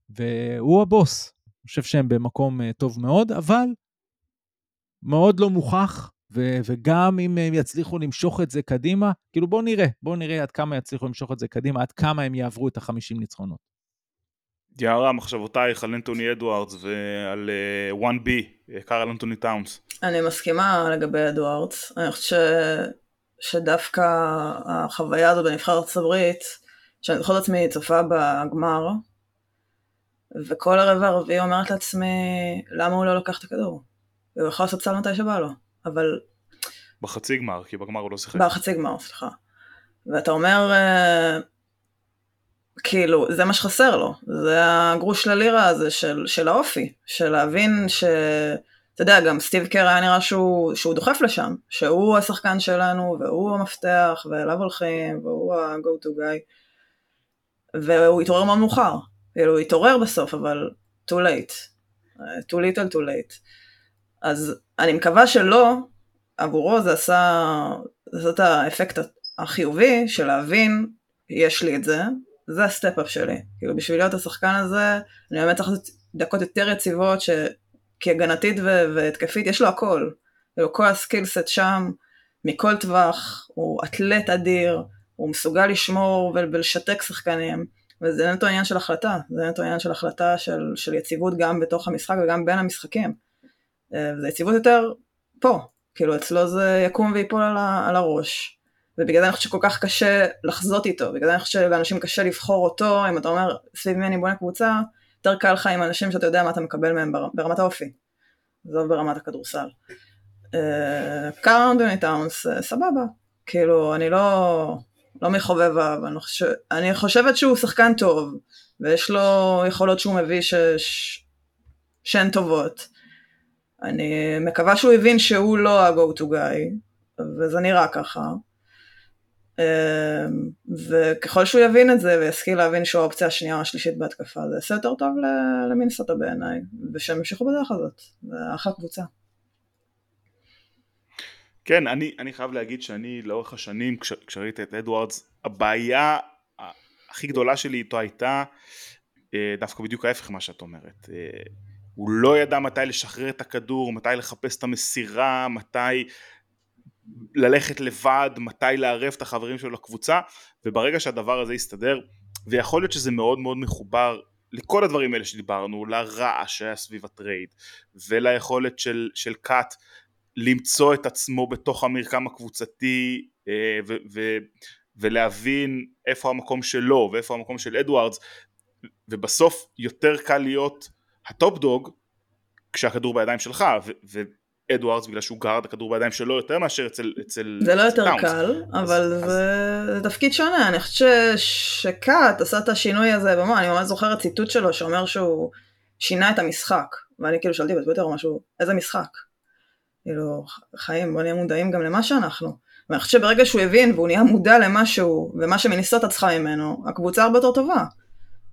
והוא הבוס. אני חושב שהם במקום אה, טוב מאוד, אבל מאוד לא מוכח, ו- וגם אם הם יצליחו למשוך את זה קדימה, כאילו בואו נראה, בואו נראה עד כמה יצליחו למשוך את זה קדימה, עד כמה הם יעברו את החמישים ניצחונות. יערה, מחשבותייך על אנטוני אדוארדס ועל 1B, אה, קארל אנטוני טאונס. אני מסכימה לגבי אדוארדס. אני חושבת ש... שדווקא החוויה הזו בנבחרת ארצות הברית, שאני זוכרת עצמי צופה בגמר, וכל הרבע הרביעי אומרת לעצמי, למה הוא לא לוקח את הכדור? הוא יכול לעשות סל מתי שבא לו, אבל... בחצי גמר, כי בגמר הוא לא שיחק. בחצי גמר, סליחה. ואתה אומר, אה, כאילו, זה מה שחסר לו, זה הגרוש ללירה הזה של, של האופי, של להבין ש, אתה יודע, גם סטיב קר היה נראה שהוא, שהוא דוחף לשם, שהוא השחקן שלנו, והוא המפתח, ואליו הולכים, והוא ה-go to guy, והוא התעורר מאוד מאוחר, כאילו הוא התעורר בסוף, אבל too late, too little too late. אז אני מקווה שלא, עבורו זה עשה, זה עשה את האפקט החיובי של להבין, יש לי את זה, זה ה step-up שלי. כאילו בשביל להיות השחקן הזה, אני באמת צריך לעשות דקות יותר יציבות, ש... כי הגנתית ו- והתקפית יש לו הכל. כאילו כל ה skill set שם, מכל טווח, הוא אתלט אדיר, הוא מסוגל לשמור ולשתק שחקנים, וזה נטו עניין של החלטה, זה נטו עניין של החלטה של, של יציבות גם בתוך המשחק וגם בין המשחקים. אה, זה יציבות יותר פה, כאילו אצלו זה יקום ויפול על, ה- על הראש. ובגלל זה אני חושבת שכל כך קשה לחזות איתו, בגלל זה אני חושבת שלאנשים קשה לבחור אותו, אם אתה אומר סביב מי אני בונה קבוצה, יותר קל לך עם אנשים שאתה יודע מה אתה מקבל מהם ברמת האופי, זו ברמת הכדורסל. קארל אנדוני טאונס, סבבה, כאילו אני לא, לא מחובביו, אני, חושב, אני חושבת שהוא שחקן טוב, ויש לו יכולות שהוא מביא ש, שהן טובות. אני מקווה שהוא הבין שהוא לא ה-go to guy, וזה נראה ככה. אמ, וככל שהוא יבין את זה וישכיל להבין שהוא האופציה השנייה או השלישית בהתקפה זה יעשה יותר טוב למינסוטה בעיניי ושהם ימשיכו בדרך הזאת, זה אחלה קבוצה. כן, אני, אני חייב להגיד שאני לאורך השנים כש, כשראיתי את אדוארדס הבעיה הכי גדולה שלי איתו הייתה אה, דווקא בדיוק ההפך ממה שאת אומרת. אה, הוא לא ידע מתי לשחרר את הכדור, מתי לחפש את המסירה, מתי ללכת לבד, מתי לערב את החברים שלו לקבוצה, וברגע שהדבר הזה יסתדר, ויכול להיות שזה מאוד מאוד מחובר לכל הדברים האלה שדיברנו, לרעש שהיה סביב הטרייד, וליכולת של, של קאט למצוא את עצמו בתוך המרקם הקבוצתי, אה, ו, ו, ולהבין איפה המקום שלו ואיפה המקום של אדוארדס, ובסוף יותר קל להיות ה top dog כשהכדור בידיים שלך, ו, אדוארדס בגלל שהוא גארד הכדור בידיים שלו יותר מאשר אצל, אצל זה טאונס. קל אבל אז, זה, אז... זה תפקיד שונה אני חושבת שקאט עשה את השינוי הזה במה אני ממש זוכרת ציטוט שלו שאומר שהוא שינה את המשחק ואני כאילו שאלתי בטוויטר משהו איזה משחק כאילו חיים בוא נהיה מודעים גם למה שאנחנו. ואני חושבת שברגע שהוא הבין והוא נהיה מודע למשהו ומה שמניסוטה צריכה ממנו הקבוצה הרבה יותר טובה.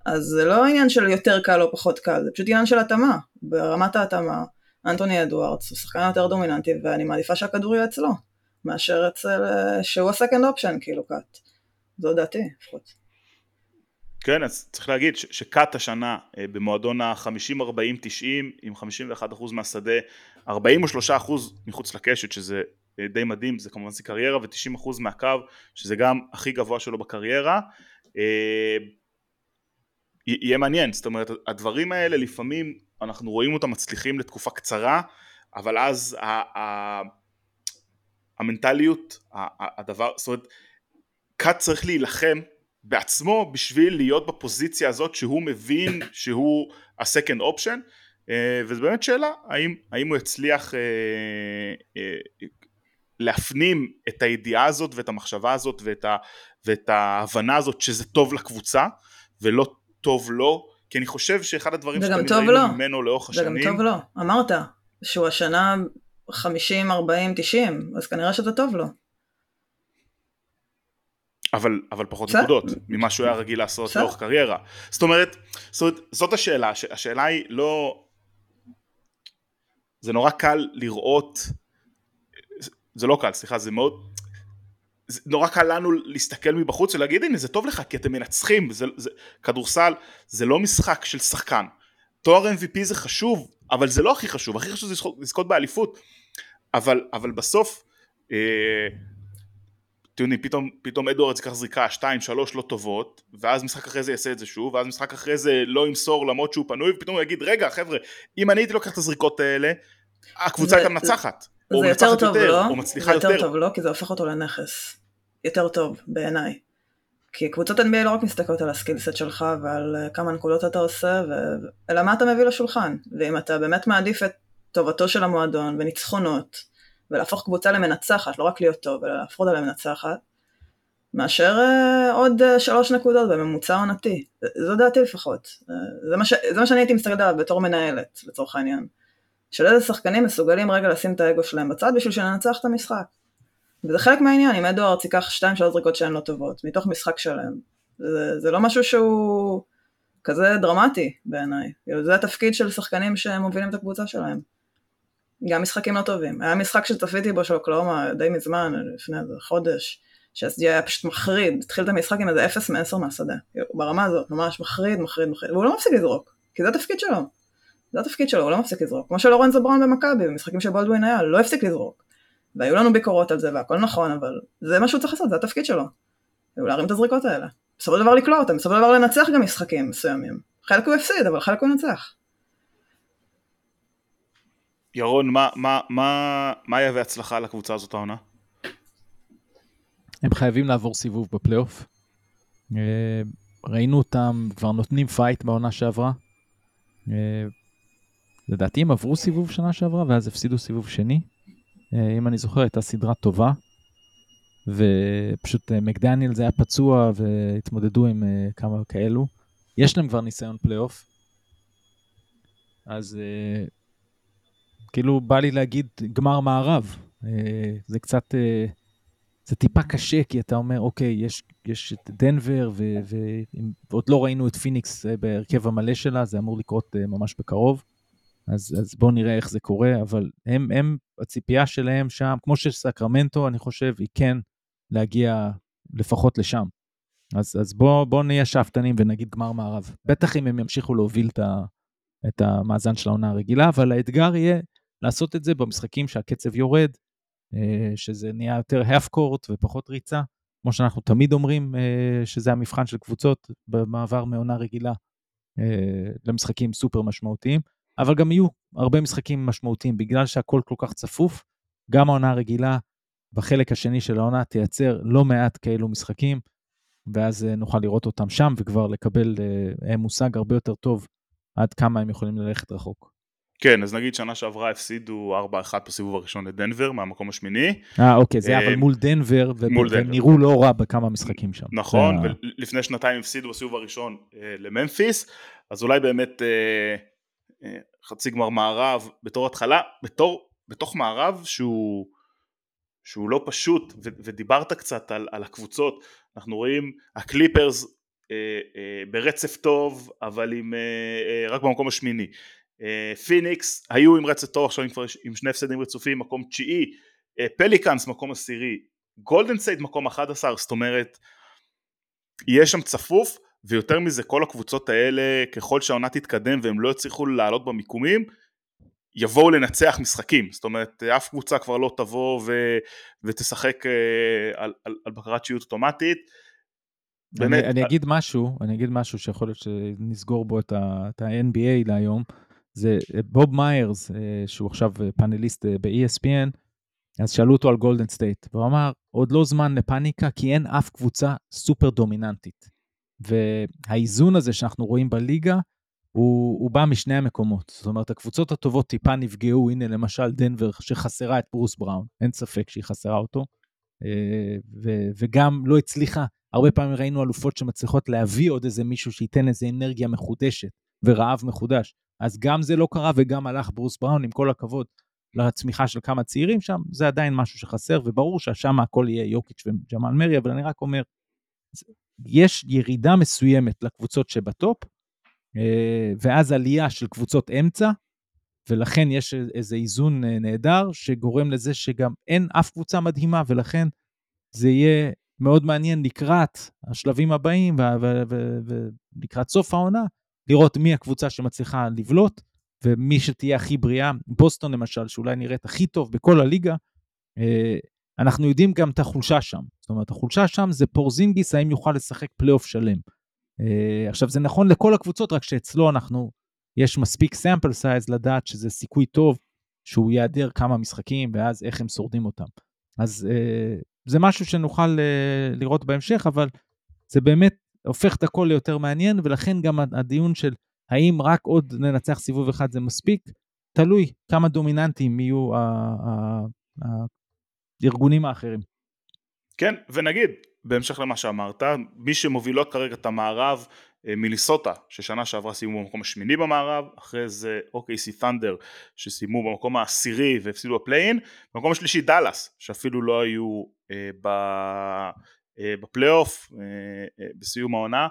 אז זה לא עניין של יותר קל או פחות קל זה פשוט עניין של התאמה. ברמת ההתאמה אנטוני אדוארדס הוא שחקן יותר דומיננטי ואני מעדיפה שהכדור יהיה אצלו מאשר אצל אה, שהוא הסקנד אופשן כאילו קאט. זו דעתי לפחות. כן אז צריך להגיד שקאט השנה אה, במועדון ה-50-40-90 עם 51% מהשדה 43% מחוץ לקשת שזה אה, די מדהים זה כמובן זה קריירה ו-90% מהקו שזה גם הכי גבוה שלו בקריירה. יהיה מעניין זאת אומרת הדברים האלה לפעמים אנחנו רואים אותם מצליחים לתקופה קצרה, אבל אז ה- ה- המנטליות, הדבר, זאת אומרת, קאט צריך להילחם בעצמו בשביל להיות בפוזיציה הזאת שהוא מבין שהוא option, אה, וזו באמת שאלה, האם, האם הוא יצליח אה, אה, להפנים את הידיעה הזאת ואת המחשבה הזאת ואת, ה, ואת ההבנה הזאת שזה טוב לקבוצה ולא טוב לו? כי אני חושב שאחד הדברים שתמיד ראינו ממנו לאורך השנים... זה גם טוב לו, אמרת שהוא השנה 50, 40, 90, אז כנראה שזה טוב לו. אבל, אבל פחות ש... נקודות ממה שהוא היה רגיל לעשות ש... לאורך קריירה. זאת אומרת, זאת זאת השאלה, השאלה היא לא... זה נורא קל לראות, זה לא קל, סליחה, זה מאוד, זה נורא קל לנו להסתכל מבחוץ ולהגיד הנה זה טוב לך כי אתם מנצחים זה, זה, כדורסל זה לא משחק של שחקן. תואר MVP זה חשוב אבל זה לא הכי חשוב הכי חשוב זה לזכות באליפות. אבל, אבל בסוף אה, אתם יודעים פתאום, פתאום אדוארדס ייקח זריקה 2-3 לא טובות ואז משחק אחרי זה יעשה את זה שוב ואז משחק אחרי זה לא ימסור למרות שהוא פנוי ופתאום הוא יגיד רגע חבר'ה אם אני הייתי לוקח את הזריקות האלה הקבוצה הייתה מנצחת זה יותר טוב לו, לא? זה יותר טוב לו, לא, כי זה הופך אותו לנכס. יותר טוב בעיניי. כי קבוצות NBA לא רק מסתכלות על הסקילסט שלך ועל אה, כמה נקודות אתה עושה, ו... אלא מה אתה מביא לשולחן. ואם אתה באמת מעדיף את טובתו של המועדון וניצחונות, ולהפוך קבוצה למנצחת, לא רק להיות טוב, אלא להפוך אותה למנצחת, מאשר uh, עוד uh, שלוש נקודות בממוצע עונתי. זו דעתי לפחות. Uh, זה, מה ש... זה מה שאני הייתי מסתכלת עליו בתור מנהלת, לצורך העניין. של איזה שחקנים מסוגלים רגע לשים את האגו שלהם בצד בשביל שננצח את המשחק. וזה חלק מהעניין, אם אדוארדס ייקח שתיים שלוש זריקות שהן לא טובות, מתוך משחק שלם. זה, זה לא משהו שהוא כזה דרמטי בעיניי. כאילו, זה התפקיד של שחקנים שמובילים את הקבוצה שלהם. גם משחקים לא טובים. היה משחק שצפיתי בו של אוקלאומה די מזמן, לפני איזה חודש, שה-SG היה פשוט מחריד, התחיל את המשחק עם איזה 0 מ-10 מהשדה. כאילו, ברמה הזאת, ממש מחריד, מחריד, מחריד, והוא לא מפסיק לזרוק, כי זה התפקיד שלו. זה התפקיד שלו, הוא לא מפסיק לזרוק. כמו שלורנזו בראון במכבי, במשחקים שבולדווין היה, לא הפסיק לזרוק. והיו לנו ביקורות על זה והכל נכון, אבל זה מה שהוא צריך לעשות, זה התפקיד שלו. הוא להרים את הזריקות האלה. בסופו של דבר לקלוע אותם, בסופו של דבר לנצח גם משחקים מסוימים. חלק הוא הפסיד, אבל חלק הוא ינצח. ירון, מה, מה, מה, מה יהווה הצלחה לקבוצה הזאת העונה? הם חייבים לעבור סיבוב בפלייאוף. אה, ראינו אותם כבר נותנים fight בעונה שעברה. אה, לדעתי הם עברו סיבוב שנה שעברה ואז הפסידו סיבוב שני. אה, אם אני זוכר, הייתה סדרה טובה. ופשוט מקדניאלס היה פצוע והתמודדו עם כמה כאלו. יש להם כבר ניסיון פלייאוף. אז כאילו בא לי להגיד גמר מערב. זה קצת זה טיפה קשה, כי אתה אומר, אוקיי, יש, יש את דנבר, ו, ועוד לא ראינו את פיניקס אה, בהרכב המלא שלה, זה אמור לקרות אה, ממש בקרוב. אז, אז בואו נראה איך זה קורה, אבל הם, הם, הציפייה שלהם שם, כמו שסקרמנטו, אני חושב, היא כן להגיע לפחות לשם. אז, אז בואו בוא נהיה שאפתנים ונגיד גמר מערב. בטח אם הם ימשיכו להוביל את, ה, את המאזן של העונה הרגילה, אבל האתגר יהיה לעשות את זה במשחקים שהקצב יורד, אה, שזה נהיה יותר half court ופחות ריצה, כמו שאנחנו תמיד אומרים אה, שזה המבחן של קבוצות במעבר מעונה רגילה אה, למשחקים סופר משמעותיים, אבל גם יהיו הרבה משחקים משמעותיים בגלל שהכל כל כך צפוף, גם העונה הרגילה בחלק השני של העונה תייצר לא מעט כאלו משחקים, ואז נוכל לראות אותם שם וכבר לקבל מושג הרבה יותר טוב עד כמה הם יכולים ללכת רחוק. כן, אז נגיד שנה שעברה הפסידו 4-1 בסיבוב הראשון לדנבר מהמקום השמיני. אה, אוקיי, זה היה אבל אה, מול דנבר, והם נראו לא רע בכמה משחקים שם. נכון, ולפני שנתיים הפסידו בסיבוב הראשון אה, לממפיס, אז אולי באמת אה, חצי גמר מערב בתור התחלה, בתור, בתוך מערב שהוא, שהוא לא פשוט, ודיברת קצת על, על הקבוצות, אנחנו רואים הקליפרס ברצף טוב, אבל עם, רק במקום השמיני. פיניקס היו עם רצף טוב עכשיו כבר עם שני הפסדים רצופים מקום תשיעי פליקאנס מקום עשירי גולדן סטייט מקום 11 זאת אומרת יש שם צפוף ויותר מזה כל הקבוצות האלה ככל שהעונה תתקדם והם לא יצליחו לעלות במיקומים יבואו לנצח משחקים זאת אומרת אף קבוצה כבר לא תבוא ו, ותשחק על, על, על בקרת שיוט אוטומטית באמת, אני, אני אגיד משהו, אני אגיד משהו שיכול להיות שנסגור בו את ה-NBA להיום. זה אה, בוב מיירס, אה, שהוא עכשיו אה, פאנליסט ב-ESPN, אז שאלו אותו על גולדן סטייט, והוא אמר, עוד לא זמן לפאניקה, כי אין אף קבוצה סופר דומיננטית. והאיזון הזה שאנחנו רואים בליגה, הוא, הוא בא משני המקומות. זאת אומרת, הקבוצות הטובות טיפה נפגעו, הנה למשל דנבר שחסרה את ברוס בראון, אין ספק שהיא חסרה אותו, ו, וגם לא הצליחה, הרבה פעמים ראינו אלופות שמצליחות להביא עוד איזה מישהו שייתן איזה אנרגיה מחודשת ורעב מחודש. אז גם זה לא קרה וגם הלך ברוס בראון, עם כל הכבוד לצמיחה של כמה צעירים שם, זה עדיין משהו שחסר, וברור ששם הכל יהיה יוקיץ' וג'מאל מרי, אבל אני רק אומר, יש ירידה מסוימת לקבוצות שבטופ, אה, ואז עלייה של קבוצות אמצע, ולכן יש איזה איזון אה, נהדר, שגורם לזה שגם אין אף קבוצה מדהימה, ולכן זה יהיה מאוד מעניין לקראת השלבים הבאים ולקראת סוף העונה, לראות מי הקבוצה שמצליחה לבלוט, ומי שתהיה הכי בריאה. בוסטון למשל, שאולי נראית הכי טוב בכל הליגה, אה, אנחנו יודעים גם את החולשה שם. זאת אומרת, החולשה שם זה פורזינגיס, האם יוכל לשחק פלייאוף שלם. אה, עכשיו, זה נכון לכל הקבוצות, רק שאצלו אנחנו, יש מספיק sample size לדעת שזה סיכוי טוב שהוא ייעדר כמה משחקים, ואז איך הם שורדים אותם. אז אה, זה משהו שנוכל לראות בהמשך, אבל זה באמת הופך את הכל ליותר מעניין, ולכן גם הדיון של האם רק עוד ננצח סיבוב אחד זה מספיק, תלוי כמה דומיננטיים יהיו הארגונים האחרים. כן, ונגיד, בהמשך למה שאמרת, מי שמובילות כרגע את המערב אה, מיליסוטה ששנה שעברה סיימו במקום השמיני במערב, אחרי זה OKC ת'נדר שסיימו במקום העשירי והפסידו ב play-in, במקום השלישי דאלאס שאפילו לא היו אה, ב, בפלייאוף אה, אה, בסיום העונה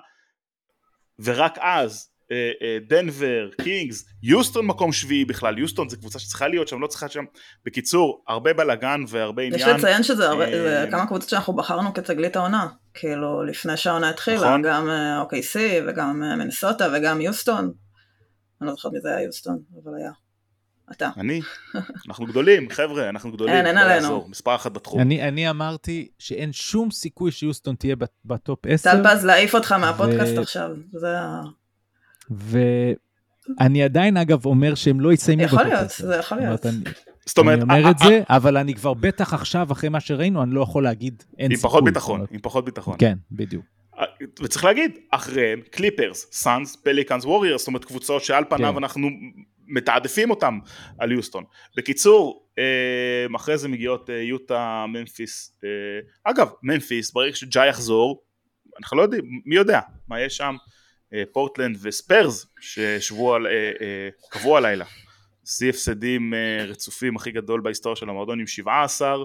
ורק אז אה, אה, דנבר, קינגס, יוסטון מקום שביעי בכלל, יוסטון זה קבוצה שצריכה להיות שם, לא צריכה שם. בקיצור, הרבה בלאגן והרבה עניין. יש לציין שזה הרבה, זה כמה קבוצות שאנחנו בחרנו כתגלית העונה, כאילו לפני שהעונה התחילה, נכון. גם OKC וגם מנסוטה וגם יוסטון. אני לא זוכרת מי זה היה יוסטון, אבל היה. אתה. אני? אנחנו גדולים, חבר'ה, אנחנו גדולים. אין, אין עלינו. מספר אחת בתחום. אני, אני אמרתי שאין שום סיכוי שיוסטון תהיה בטופ 10. טל פז להעיף אותך מהפודקאסט ו... עכשיו, זה ה... ואני עדיין אגב אומר שהם לא יסיימו בטופ 10. יכול להיות, זה יכול להיות. זאת אומרת, אני אומר את זה, אבל אני כבר בטח עכשיו, אחרי מה שראינו, אני לא יכול להגיד אין סיכוי. עם פחות ביטחון, עם פחות ביטחון. כן, בדיוק. וצריך להגיד, אחריהם קליפרס, סאנס, פליקאנס, ווריורס, זאת אומרת קבוצות שעל פניו כן. אנחנו מתעדפים אותם על יוסטון. בקיצור, אה, אחרי זה מגיעות אה, יוטה, ממפיס, אה, אגב, ממפיס, ברגע שג'אי יחזור, אנחנו לא יודעים, מי יודע מה יש שם, פורטלנד וספיירס ששבו על, קבעו הלילה. שיא הפסדים רצופים הכי גדול בהיסטוריה של המועדון עם 17,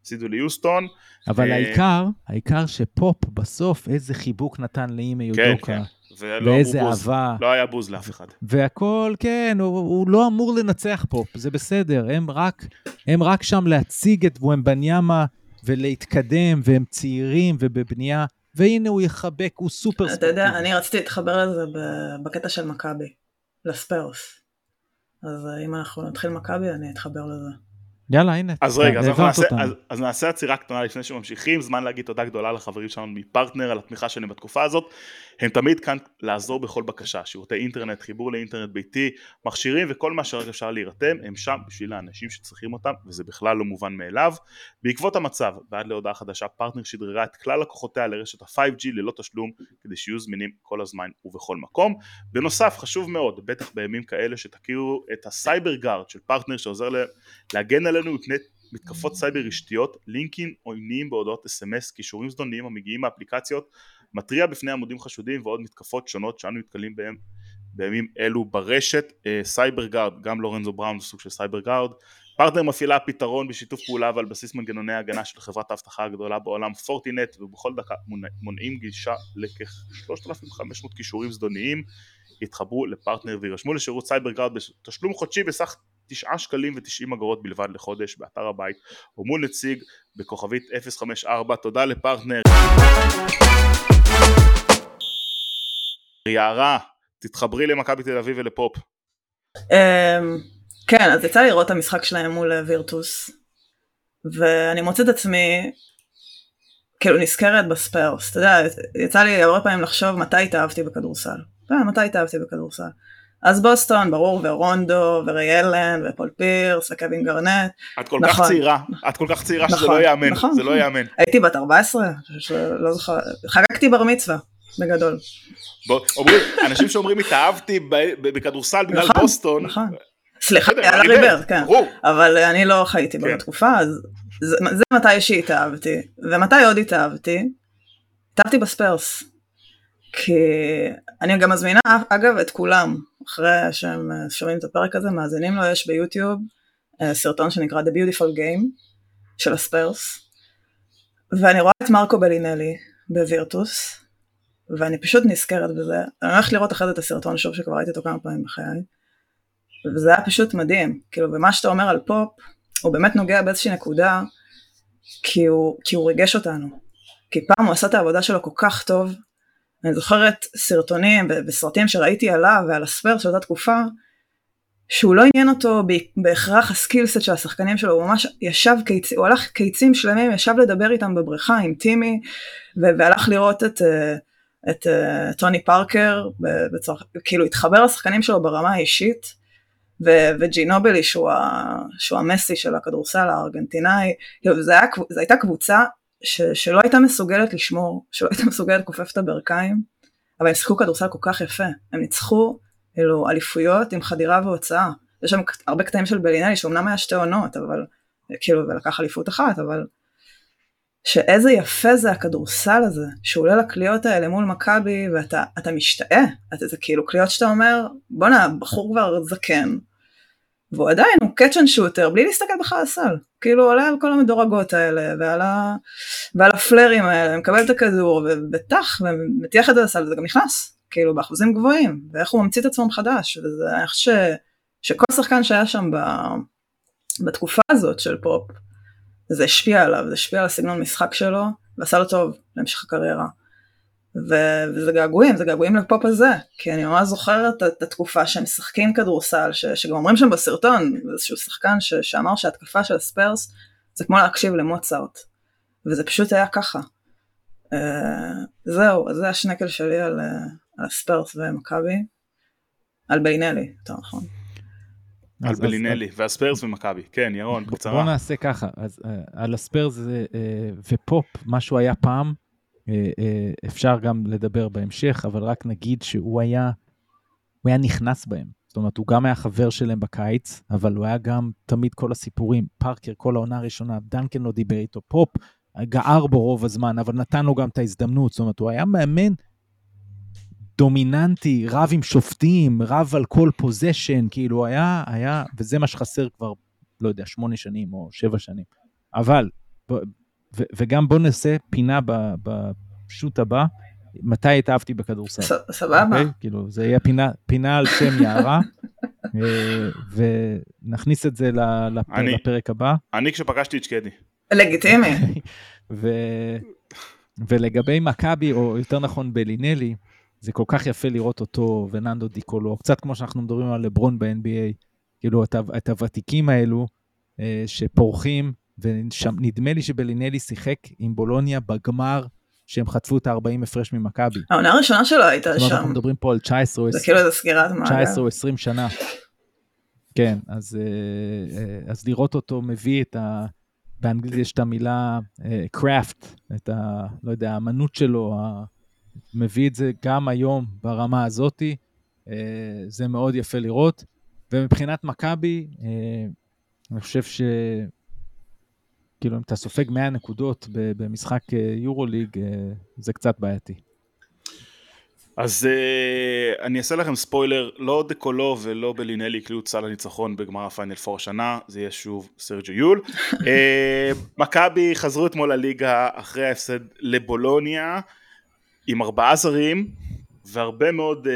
הפסידו ליוסטון. אבל העיקר, העיקר שפופ בסוף איזה חיבוק נתן לאימא יודוקה. כן, כן. ולא ואיזה אהבה. לא היה בוז לאף אחד. והכל, כן, הוא, הוא לא אמור לנצח פה, זה בסדר. הם רק, הם רק שם להציג את וומבניאמה ולהתקדם, והם צעירים ובבנייה, והנה הוא יחבק, הוא סופר ספורטיבי. אתה יודע, אני רציתי להתחבר לזה בקטע של מכבי, לספרס. אז אם אנחנו נתחיל מכבי, אני אתחבר לזה. יאללה הנה. אז רגע, אז, נעשה, אז, אז נעשה עצירה קטנה לפני שממשיכים, זמן להגיד תודה גדולה לחברים שלנו מפרטנר על התמיכה שלהם בתקופה הזאת. הם תמיד כאן לעזור בכל בקשה, שירותי אינטרנט, חיבור לאינטרנט ביתי, מכשירים וכל מה שרק אפשר להירתם, הם שם בשביל האנשים שצריכים אותם וזה בכלל לא מובן מאליו. בעקבות המצב ועד להודעה חדשה פרטנר שדררה את כלל לקוחותיה לרשת ה-5G ללא תשלום כדי שיהיו זמינים כל הזמן ובכל מקום. בנוסף חשוב מאוד, בטח בימים כאלה שתכירו את הסייבר גארד של פרטנר שעוזר להגן עלינו מפני מתקפות סייבר רשתיות, לינקים עוינים בהודעות אס.אם.אס, קישורים זדוניים המגיעים מאפליקציות מתריע בפני עמודים חשודים ועוד מתקפות שונות שאנו נתקלים בהם בימים אלו ברשת. סייבר גארד, גם לורנזו בראון זה סוג של סייבר גארד פרטנר מפעילה פתרון בשיתוף פעולה ועל בסיס מנגנוני הגנה של חברת האבטחה הגדולה בעולם פורטינט ובכל דקה מונעים גישה לכ-3500 קישורים זדוניים התחברו לפרטנר והירשמו לשירות סייבר גארד בתשלום חודשי בסך 9 שקלים ו-90 אגורות בלבד לחודש באתר הבית או מול נציג בכוכבית 054 תודה לפרטנר יערה, תתחברי למכבי תל אביב ולפופ. אמ, כן, אז יצא לראות את המשחק שלהם מול וירטוס, ואני מוצאת עצמי כאילו נזכרת בספיירס, אתה יודע, יצא לי הרבה פעמים לחשוב מתי התאהבתי בכדורסל. אה, מתי התאהבתי בכדורסל? אז בוסטון, ברור, ורונדו, וריי אלן, ופול פירס, וקווין גארנט. את כל נכון. כך צעירה, את כל כך צעירה נכון, שזה לא ייאמן, נכון, זה לא ייאמן. הייתי בת 14, לא זוכר, חגגתי בר מצווה, בגדול. בוא, אומרים, אנשים שאומרים התאהבתי בכדורסל בגלל נכון, בוסטון. נכון. סליחה, על הריבר, כן. ברור. אבל אני לא חייתי כן. בתקופה, אז זה, זה מתי שהתאהבתי. ומתי עוד התאהבתי? התאהבתי בספרס. כי אני גם מזמינה, אגב, את כולם, אחרי שהם שומעים את הפרק הזה, מאזינים לו, יש ביוטיוב אה, סרטון שנקרא The Beautiful Game של הספרס. ואני רואה את מרקו בלינלי בווירטוס, ואני פשוט נזכרת בזה. אני הולכת לראות אחרי זה את הסרטון שוב שכבר ראיתי אותו כמה פעמים בחיי. וזה היה פשוט מדהים. כאילו, ומה שאתה אומר על פופ, הוא באמת נוגע באיזושהי נקודה, כי הוא, כי הוא ריגש אותנו. כי פעם הוא עשה את העבודה שלו כל כך טוב. אני זוכרת סרטונים וסרטים שראיתי עליו ועל הספיירס של אותה תקופה, שהוא לא עניין אותו בהכרח ה skillset של השחקנים שלו, הוא ממש ישב, קיצ... הוא הלך קיצים שלמים, ישב לדבר איתם בבריכה עם טימי, והלך לראות את, אה, את אה, טוני פארקר, בצור... כאילו התחבר לשחקנים שלו ברמה האישית, ו- וג'ינובלי שהוא, ה- שהוא המסי של הכדורסל הארגנטינאי, זו הייתה קבוצה ש- שלא הייתה מסוגלת לשמור, שלא הייתה מסוגלת לכופף את הברכיים, אבל הם שיחקו כדורסל כל כך יפה, הם ניצחו אלו אליפויות עם חדירה והוצאה, יש שם הרבה קטעים של בלינלי שאומנם היה שתי עונות, אבל כאילו ולקח אליפות אחת, אבל שאיזה יפה זה הכדורסל הזה, שהוא עולה לקליעות האלה מול מכבי ואתה משתאה, אתה, זה כאילו קליעות שאתה אומר, בואנה, בחור כבר זקן, והוא עדיין, הוא אנד שוטר, בלי להסתכל בכלל על הסל, כאילו עולה על כל המדורגות האלה, ועל, ה, ועל הפלרים האלה, מקבל את הכדור, ובטח, ומטיח את זה לסל, וזה גם נכנס, כאילו באחוזים גבוהים, ואיך הוא ממציא את עצמו מחדש, וזה, אני חושבת שכל שחקן שהיה שם ב, בתקופה הזאת של פופ, זה השפיע עליו, זה השפיע על הסגנון משחק שלו, ועשה לו טוב להמשך הקריירה. ו- וזה געגועים, זה געגועים לפופ הזה, כי אני ממש זוכרת את התקופה שהם משחקים כדורסל, ש- שגם אומרים שם בסרטון, איזשהו שחקן ש- שאמר שההתקפה של הספיירס זה כמו להקשיב למוצרט, וזה פשוט היה ככה. Uh, זהו, זה השנקל שלי על, uh, על הספיירס ומכבי, על בלינלי, יותר נכון. על בלינלי, והספיירס ומכבי, כן, ירון, בקצרה. בוא נעשה ככה, אז אה, על הספיירס ופופ, משהו היה פעם, אפשר גם לדבר בהמשך, אבל רק נגיד שהוא היה, הוא היה נכנס בהם. זאת אומרת, הוא גם היה חבר שלהם בקיץ, אבל הוא היה גם תמיד כל הסיפורים, פארקר כל העונה הראשונה, דנקן לא דיבר איתו, פופ גער בו רוב הזמן, אבל נתן לו גם את ההזדמנות, זאת אומרת, הוא היה מאמן דומיננטי, רב עם שופטים, רב על כל possession, כאילו היה, היה, וזה מה שחסר כבר, לא יודע, שמונה שנים או שבע שנים. אבל, ו- וגם בוא נעשה פינה בשו"ת הבא, מתי התאהבתי בכדורסל. סבבה. Okay? אוקיי? כאילו, זה יהיה פינה, פינה על שם יערה, אה, ונכניס את זה לפ... אני, לפרק הבא. אני כשפגשתי את שקדי. לגיטימי. ו... ולגבי מכבי, או יותר נכון בלינלי, זה כל כך יפה לראות אותו וננדו דיקולו, קצת כמו שאנחנו מדברים על לברון ב-NBA, כאילו את, את הוותיקים האלו אה, שפורחים ונדמה לי שבלינלי שיחק עם בולוניה בגמר שהם חטפו את ה-40 הפרש ממכבי. העונה הראשונה שלו הייתה שם. אנחנו מדברים פה על 19 או 20. זה כאילו איזה סגירת מעגל. 19 או 20 שנה. כן, אז, אה, אה, אז לראות אותו מביא את ה... באנגלית יש את המילה קראפט, uh, את ה... לא יודע, האמנות שלו, ה... מביא את זה גם היום ברמה הזאתי, זה מאוד יפה לראות. ומבחינת מכבי, אני חושב ש... כאילו, אם אתה סופג 100 נקודות במשחק יורוליג, אה, אה, זה קצת בעייתי. אז uh, אני אעשה לכם ספוילר, לא דקולו ולא בלינלי יקלו את סל הניצחון בגמר הפיינל פור השנה, זה יהיה שוב סרג'ו יול. uh, מכבי חזרו אתמול לליגה אחרי ההפסד לבולוניה, עם ארבעה זרים והרבה מאוד uh,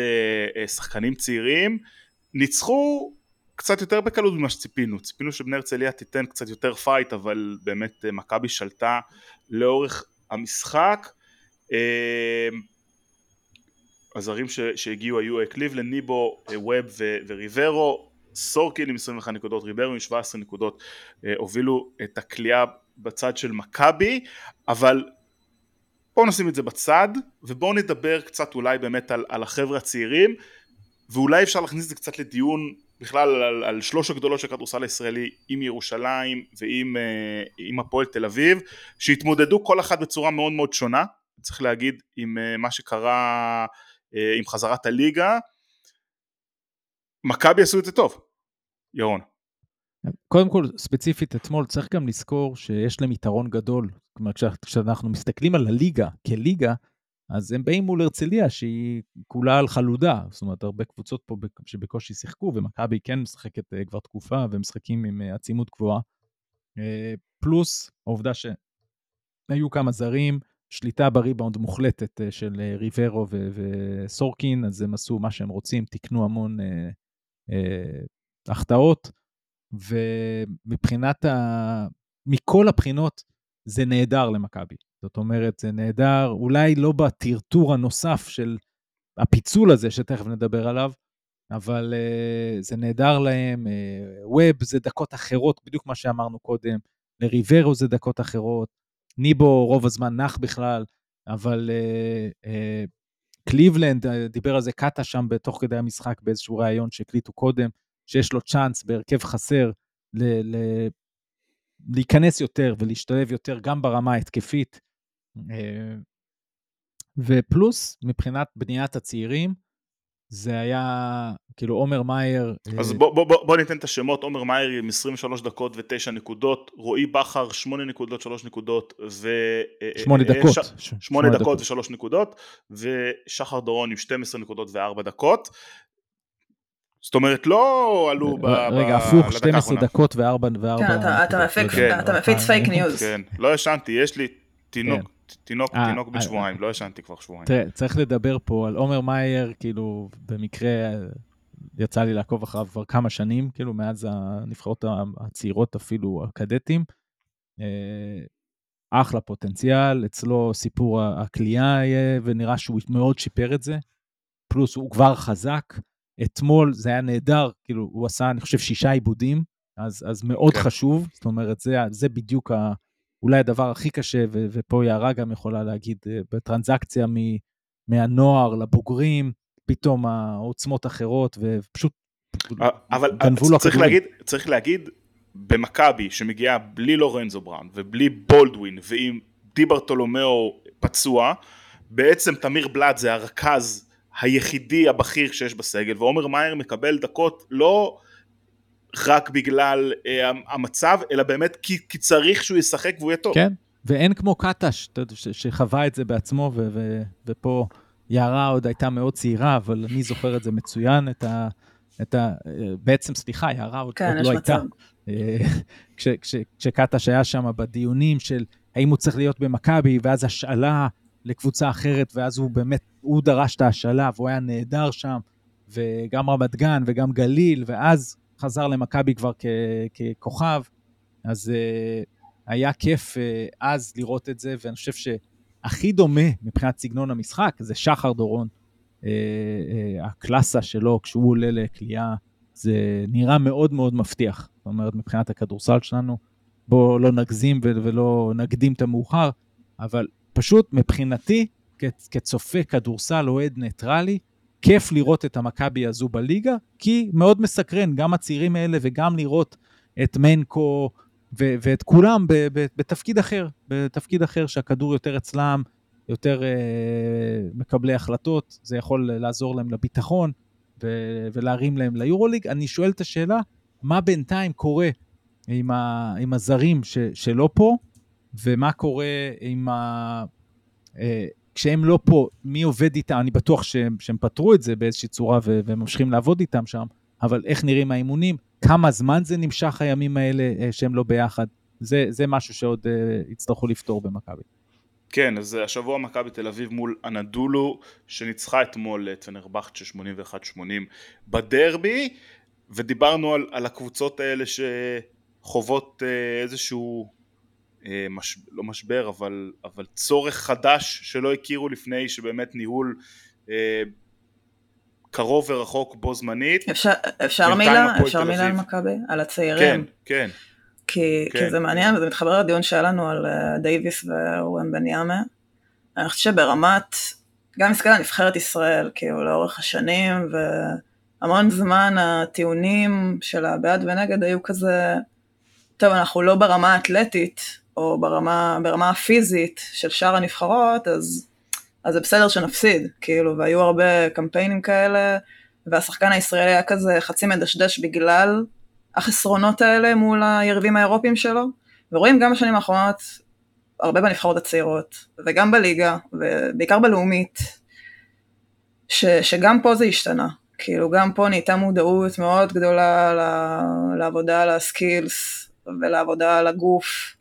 uh, שחקנים צעירים, ניצחו קצת יותר בקלות ממה שציפינו, ציפינו שבני הרצליה תיתן קצת יותר פייט אבל באמת אה, מכבי שלטה לאורך המשחק. אה, הזרים שהגיעו היו אה, קליבלנד, ניבו, ווב וריברו, סורקין עם 21 נקודות, ריברו עם 17 נקודות הובילו את הקליעה בצד של מכבי. אבל בואו נשים את זה בצד ובואו נדבר קצת אולי באמת על, על החבר'ה הצעירים ואולי אפשר להכניס את זה קצת לדיון בכלל על, על שלוש הגדולות של הכדורסל הישראלי עם ירושלים ועם עם הפועל תל אביב שהתמודדו כל אחת בצורה מאוד מאוד שונה צריך להגיד עם מה שקרה עם חזרת הליגה. מכבי עשו את זה טוב ירון. קודם כל ספציפית אתמול צריך גם לזכור שיש להם יתרון גדול. כלומר כשאנחנו מסתכלים על הליגה כליגה אז הם באים מול הרצליה שהיא כולה על חלודה, זאת אומרת הרבה קבוצות פה שבקושי שיחקו, ומכבי כן משחקת אה, כבר תקופה ומשחקים עם אה, עצימות גבוהה. אה, פלוס העובדה שהיו כמה זרים, שליטה בריבאונד מוחלטת של ריברו וסורקין, אז הם עשו מה שהם רוצים, תיקנו המון החטאות, ומבחינת ה... מכל הבחינות זה נהדר למכבי. זאת אומרת, זה נהדר, אולי לא בטרטור הנוסף של הפיצול הזה, שתכף נדבר עליו, אבל uh, זה נהדר להם. ווב uh, זה דקות אחרות, בדיוק מה שאמרנו קודם, לריברו זה דקות אחרות, ניבו רוב הזמן נח בכלל, אבל uh, uh, קליבלנד, דיבר על זה קאטה שם בתוך כדי המשחק באיזשהו ראיון שהקליטו קודם, שיש לו צ'אנס בהרכב חסר ל- ל- להיכנס יותר ולהשתלב יותר גם ברמה ההתקפית. אה, ופלוס, מבחינת בניית הצעירים, זה היה, כאילו, עומר מאייר... אז בוא, בוא, בוא, בוא ניתן את השמות, עומר מאייר עם 23 דקות ו-9 נקודות, רועי בכר 8 נקודות, 3 נקודות, ו... 8 דקות. ש... 8 דקות ו-3 נקודות, ושחר דורון עם 12 נקודות ו-4 דקות. זאת אומרת, לא עלו ב... רגע, הפוך, 12 דקות ו-4... כן, אתה מפיץ פייק ניוז. כן, לא ישנתי, יש לי תינוק. תינוק, אה, תינוק בן אה, שבועיים, אה, לא ישנתי כבר שבועיים. תראה, צריך לדבר פה על עומר מאייר, כאילו, במקרה יצא לי לעקוב אחריו כבר כמה שנים, כאילו, מאז הנבחרות הצעירות, אפילו הקדטים. אה, אחלה פוטנציאל, אצלו סיפור הקליעה יהיה, ונראה שהוא מאוד שיפר את זה. פלוס הוא כבר חזק. אתמול זה היה נהדר, כאילו, הוא עשה, אני חושב, שישה עיבודים, אז, אז מאוד כן. חשוב, זאת אומרת, זה, זה בדיוק ה... אולי הדבר הכי קשה, ו- ופה יערה גם יכולה להגיד, אה, בטרנזקציה מ- מהנוער לבוגרים, פתאום העוצמות אחרות, ופשוט אה, אבל גנבו לו צריך להגיד, צריך להגיד, במכבי שמגיעה בלי לורנזו בראון ובלי בולדווין ועם דיברטולומיאו פצוע, בעצם תמיר בלאט זה הרכז היחידי הבכיר שיש בסגל, ועומר מאייר מקבל דקות לא רק בגלל אה, המצב, אלא באמת כי, כי צריך שהוא ישחק והוא יהיה טוב. כן, ואין כמו קטש, שחווה את זה בעצמו, ו, ו, ופה יערה עוד הייתה מאוד צעירה, אבל אני זוכר את זה מצוין, את ה... את ה בעצם, סליחה, יערה עוד, כן, עוד לא הייתה. אה, כש, כש, כשקטש היה שם בדיונים של האם הוא צריך להיות במכבי, ואז השאלה לקבוצה אחרת, ואז הוא באמת, הוא דרש את ההשאלה, והוא היה נהדר שם, וגם רמת גן וגם גליל, ואז חזר למכבי כבר כ, ככוכב, אז uh, היה כיף uh, אז לראות את זה, ואני חושב שהכי דומה מבחינת סגנון המשחק זה שחר דורון. Uh, הקלאסה שלו כשהוא עולה לקליעה, זה נראה מאוד מאוד מבטיח. זאת אומרת, מבחינת הכדורסל שלנו, בואו לא נגזים ולא נקדים את המאוחר, אבל פשוט מבחינתי, כצופה כדורסל אוהד ניטרלי, כיף לראות את המכבי הזו בליגה, כי מאוד מסקרן, גם הצעירים האלה וגם לראות את מנקו ו- ואת כולם ב- ב- בתפקיד אחר, בתפקיד אחר שהכדור יותר אצלם, יותר אה, מקבלי החלטות, זה יכול לעזור להם לביטחון ו- ולהרים להם ליורוליג. אני שואל את השאלה, מה בינתיים קורה עם, ה- עם הזרים ש- שלא פה, ומה קורה עם ה... אה, כשהם לא פה, מי עובד איתם? אני בטוח שהם, שהם פתרו את זה באיזושהי צורה והם ממשיכים לעבוד איתם שם, אבל איך נראים האימונים? כמה זמן זה נמשך הימים האלה אה, שהם לא ביחד? זה, זה משהו שעוד uh, יצטרכו לפתור במכבי. כן, אז השבוע מכבי תל אביב מול אנדולו, שניצחה אתמול את פנרבכצ'ה 81-80 בדרבי, ודיברנו על, על הקבוצות האלה שחוות uh, איזשהו אה, מש, לא משבר אבל, אבל צורך חדש שלא הכירו לפני שבאמת ניהול אה, קרוב ורחוק בו זמנית. אפשר, אפשר מילה? אפשר מילה על מכבי? על הצעירים? כן, כן. כי, כן. כי זה מעניין וזה מתחבר לדיון שהיה לנו על אה, דייוויס ואורן בן יאמה. אני חושבת שברמת, גם מסתכל על נבחרת ישראל, כאילו לאורך השנים והמון זמן הטיעונים של הבעד ונגד היו כזה, טוב אנחנו לא ברמה האתלטית או ברמה, ברמה הפיזית של שאר הנבחרות, אז, אז זה בסדר שנפסיד, כאילו, והיו הרבה קמפיינים כאלה, והשחקן הישראלי היה כזה חצי מדשדש בגלל החסרונות האלה מול היריבים האירופיים שלו, ורואים גם בשנים האחרונות הרבה בנבחרות הצעירות, וגם בליגה, ובעיקר בלאומית, ש, שגם פה זה השתנה. כאילו גם פה נהייתה מודעות מאוד גדולה לעבודה על הסקילס ולעבודה על הגוף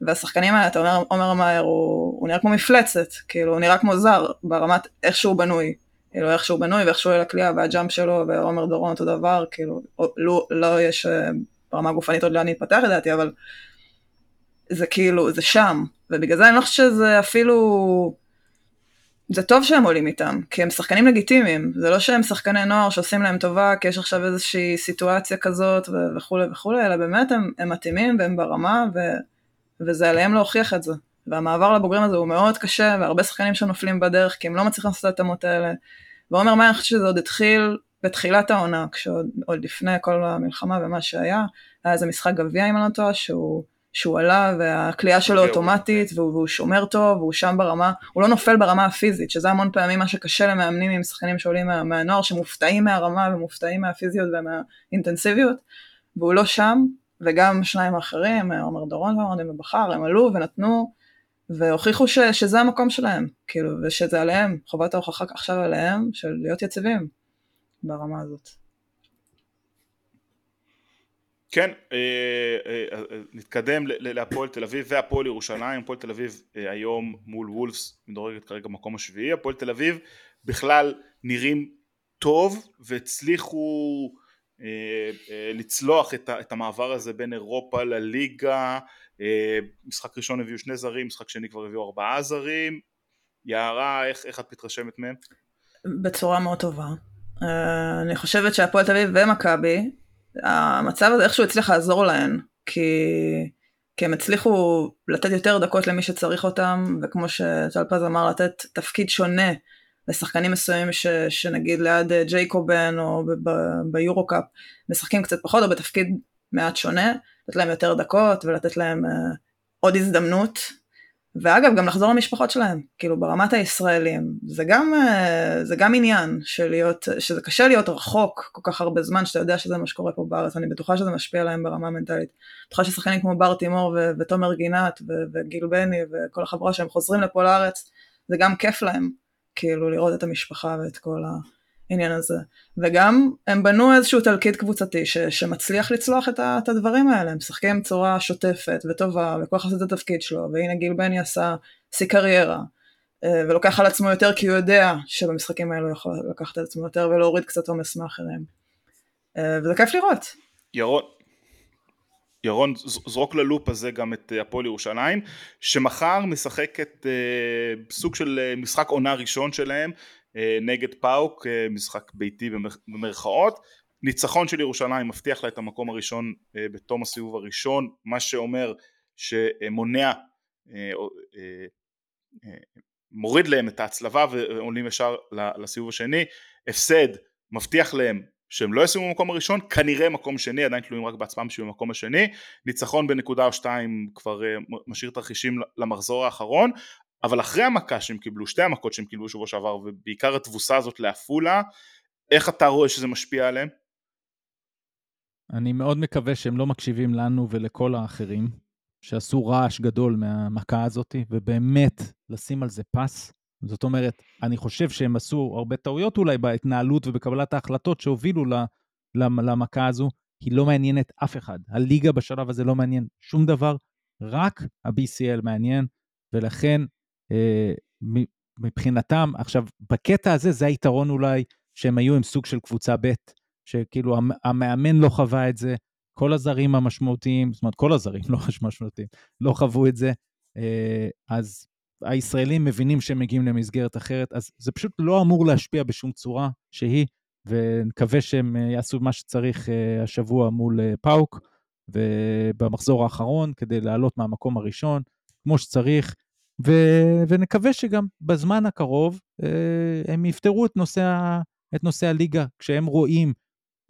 והשחקנים האלה, אתה אומר, עומר מאייר, הוא, הוא נראה כמו מפלצת, כאילו, הוא נראה כמו זר, ברמת איך שהוא בנוי. כאילו, איך שהוא בנוי ואיך שהוא אל הקליעה, והג'אמפ שלו, ועומר דורון אותו דבר, כאילו, לא, לא יש אה, ברמה גופנית עוד לאן להתפתח לדעתי, אבל זה כאילו, זה שם. ובגלל זה אני לא חושבת שזה אפילו... זה טוב שהם עולים איתם, כי הם שחקנים לגיטימיים, זה לא שהם שחקני נוער שעושים להם טובה, כי יש עכשיו איזושהי סיטואציה כזאת וכולי וכולי, אלא באמת הם, הם מתאימים והם ברמה, ו... וזה עליהם להוכיח את זה. והמעבר לבוגרים הזה הוא מאוד קשה, והרבה שחקנים שנופלים בדרך, כי הם לא מצליחים לעשות את ההתאמות האלה. ועומר מאי, אני חושבת שזה עוד התחיל בתחילת העונה, כשעוד לפני כל המלחמה ומה שהיה, היה איזה משחק גביע, אם אני לא טועה, שהוא, שהוא עלה והכלייה שלו אוטומטית והוא, והוא שומר טוב והוא שם ברמה, הוא לא נופל ברמה הפיזית, שזה המון פעמים מה שקשה למאמנים עם שחקנים שעולים מה, מהנוער, שמופתעים מהרמה ומופתעים מהפיזיות ומהאינטנסיביות, והוא לא שם, וגם שניים האחרים, עומר דורון ועומר ובכר, הם עלו ונתנו והוכיחו ש, שזה המקום שלהם, כאילו, ושזה עליהם, חובת ההוכחה עכשיו עליהם, של להיות יציבים ברמה הזאת. כן, אה, אה, אה, נתקדם להפועל תל אביב והפועל ירושלים, הפועל תל אביב היום מול וולפס מדורגת כרגע במקום השביעי, הפועל תל אביב בכלל נראים טוב והצליחו לצלוח את המעבר הזה בין אירופה לליגה, משחק ראשון הביאו שני זרים, משחק שני כבר הביאו ארבעה זרים, יערה איך, איך את מתרשמת מהם? בצורה מאוד טובה, אני חושבת שהפועל תל אביב ומכבי המצב הזה איכשהו הצליח לעזור להן, כי, כי הם הצליחו לתת יותר דקות למי שצריך אותם, וכמו שטל פז אמר, לתת תפקיד שונה לשחקנים מסוימים ש, שנגיד ליד ג'ייקובן או ביורו-קאפ משחקים קצת פחות או בתפקיד מעט שונה, לתת להם יותר דקות ולתת להם uh, עוד הזדמנות. ואגב, גם לחזור למשפחות שלהם, כאילו ברמת הישראלים, זה גם, אה, זה גם עניין של להיות, שזה קשה להיות רחוק כל כך הרבה זמן, שאתה יודע שזה מה שקורה פה בארץ, אני בטוחה שזה משפיע עליהם ברמה המנטלית. בטוחה ששחקנים כמו בר תימור ו- ותומר גינת ו- וגיל בני וכל החבורה שהם חוזרים לפה לארץ, זה גם כיף להם, כאילו לראות את המשפחה ואת כל. העניין הזה. וגם הם בנו איזשהו תלכיד קבוצתי ש, שמצליח לצלוח את, ה, את הדברים האלה, הם משחקים בצורה שוטפת וטובה וכל אחד עושה את התפקיד שלו, והנה גיל בני עשה שיא קריירה, אה, ולוקח על עצמו יותר כי הוא יודע שבמשחקים האלו הוא יכול לקחת על עצמו יותר ולהוריד קצת עומס מאחרים. אה, וזה כיף לראות. ירון, ירון זרוק ללופ הזה גם את אה, הפועל ירושלים שמחר משחקת סוג של משחק עונה ראשון שלהם אה, נגד פאוק, אה, משחק ביתי במרכאות. ניצחון של ירושלים מבטיח לה את המקום הראשון אה, בתום הסיבוב הראשון, מה שאומר שמונע, מוריד להם את ההצלבה ועולים ישר לסיבוב השני. הפסד מבטיח להם שהם לא ישימו במקום הראשון, כנראה מקום שני, עדיין תלויים רק בעצמם בשביל המקום השני, ניצחון בנקודה או שתיים כבר משאיר תרחישים למחזור האחרון, אבל אחרי המכה שהם קיבלו, שתי המכות שהם קיבלו שבוע שעבר, ובעיקר התבוסה הזאת לעפולה, איך אתה רואה שזה משפיע עליהם? אני מאוד מקווה שהם לא מקשיבים לנו ולכל האחרים, שעשו רעש גדול מהמכה הזאת, ובאמת לשים על זה פס. זאת אומרת, אני חושב שהם עשו הרבה טעויות אולי בהתנהלות ובקבלת ההחלטות שהובילו למכה הזו, היא לא מעניינת אף אחד. הליגה בשלב הזה לא מעניין שום דבר, רק ה-BCL מעניין, ולכן אה, מבחינתם, עכשיו, בקטע הזה זה היתרון אולי שהם היו עם סוג של קבוצה ב', שכאילו המאמן לא חווה את זה, כל הזרים המשמעותיים, זאת אומרת, כל הזרים לא משמעותיים, לא חוו את זה, אה, אז הישראלים מבינים שהם מגיעים למסגרת אחרת, אז זה פשוט לא אמור להשפיע בשום צורה שהיא, ונקווה שהם אה, יעשו מה שצריך השבוע מול פאוק, ובמחזור האחרון, כדי לעלות מהמקום הראשון, כמו שצריך, ו... ונקווה שגם בזמן הקרוב אה, הם יפתרו את נושא, את נושא הליגה, כשהם רואים,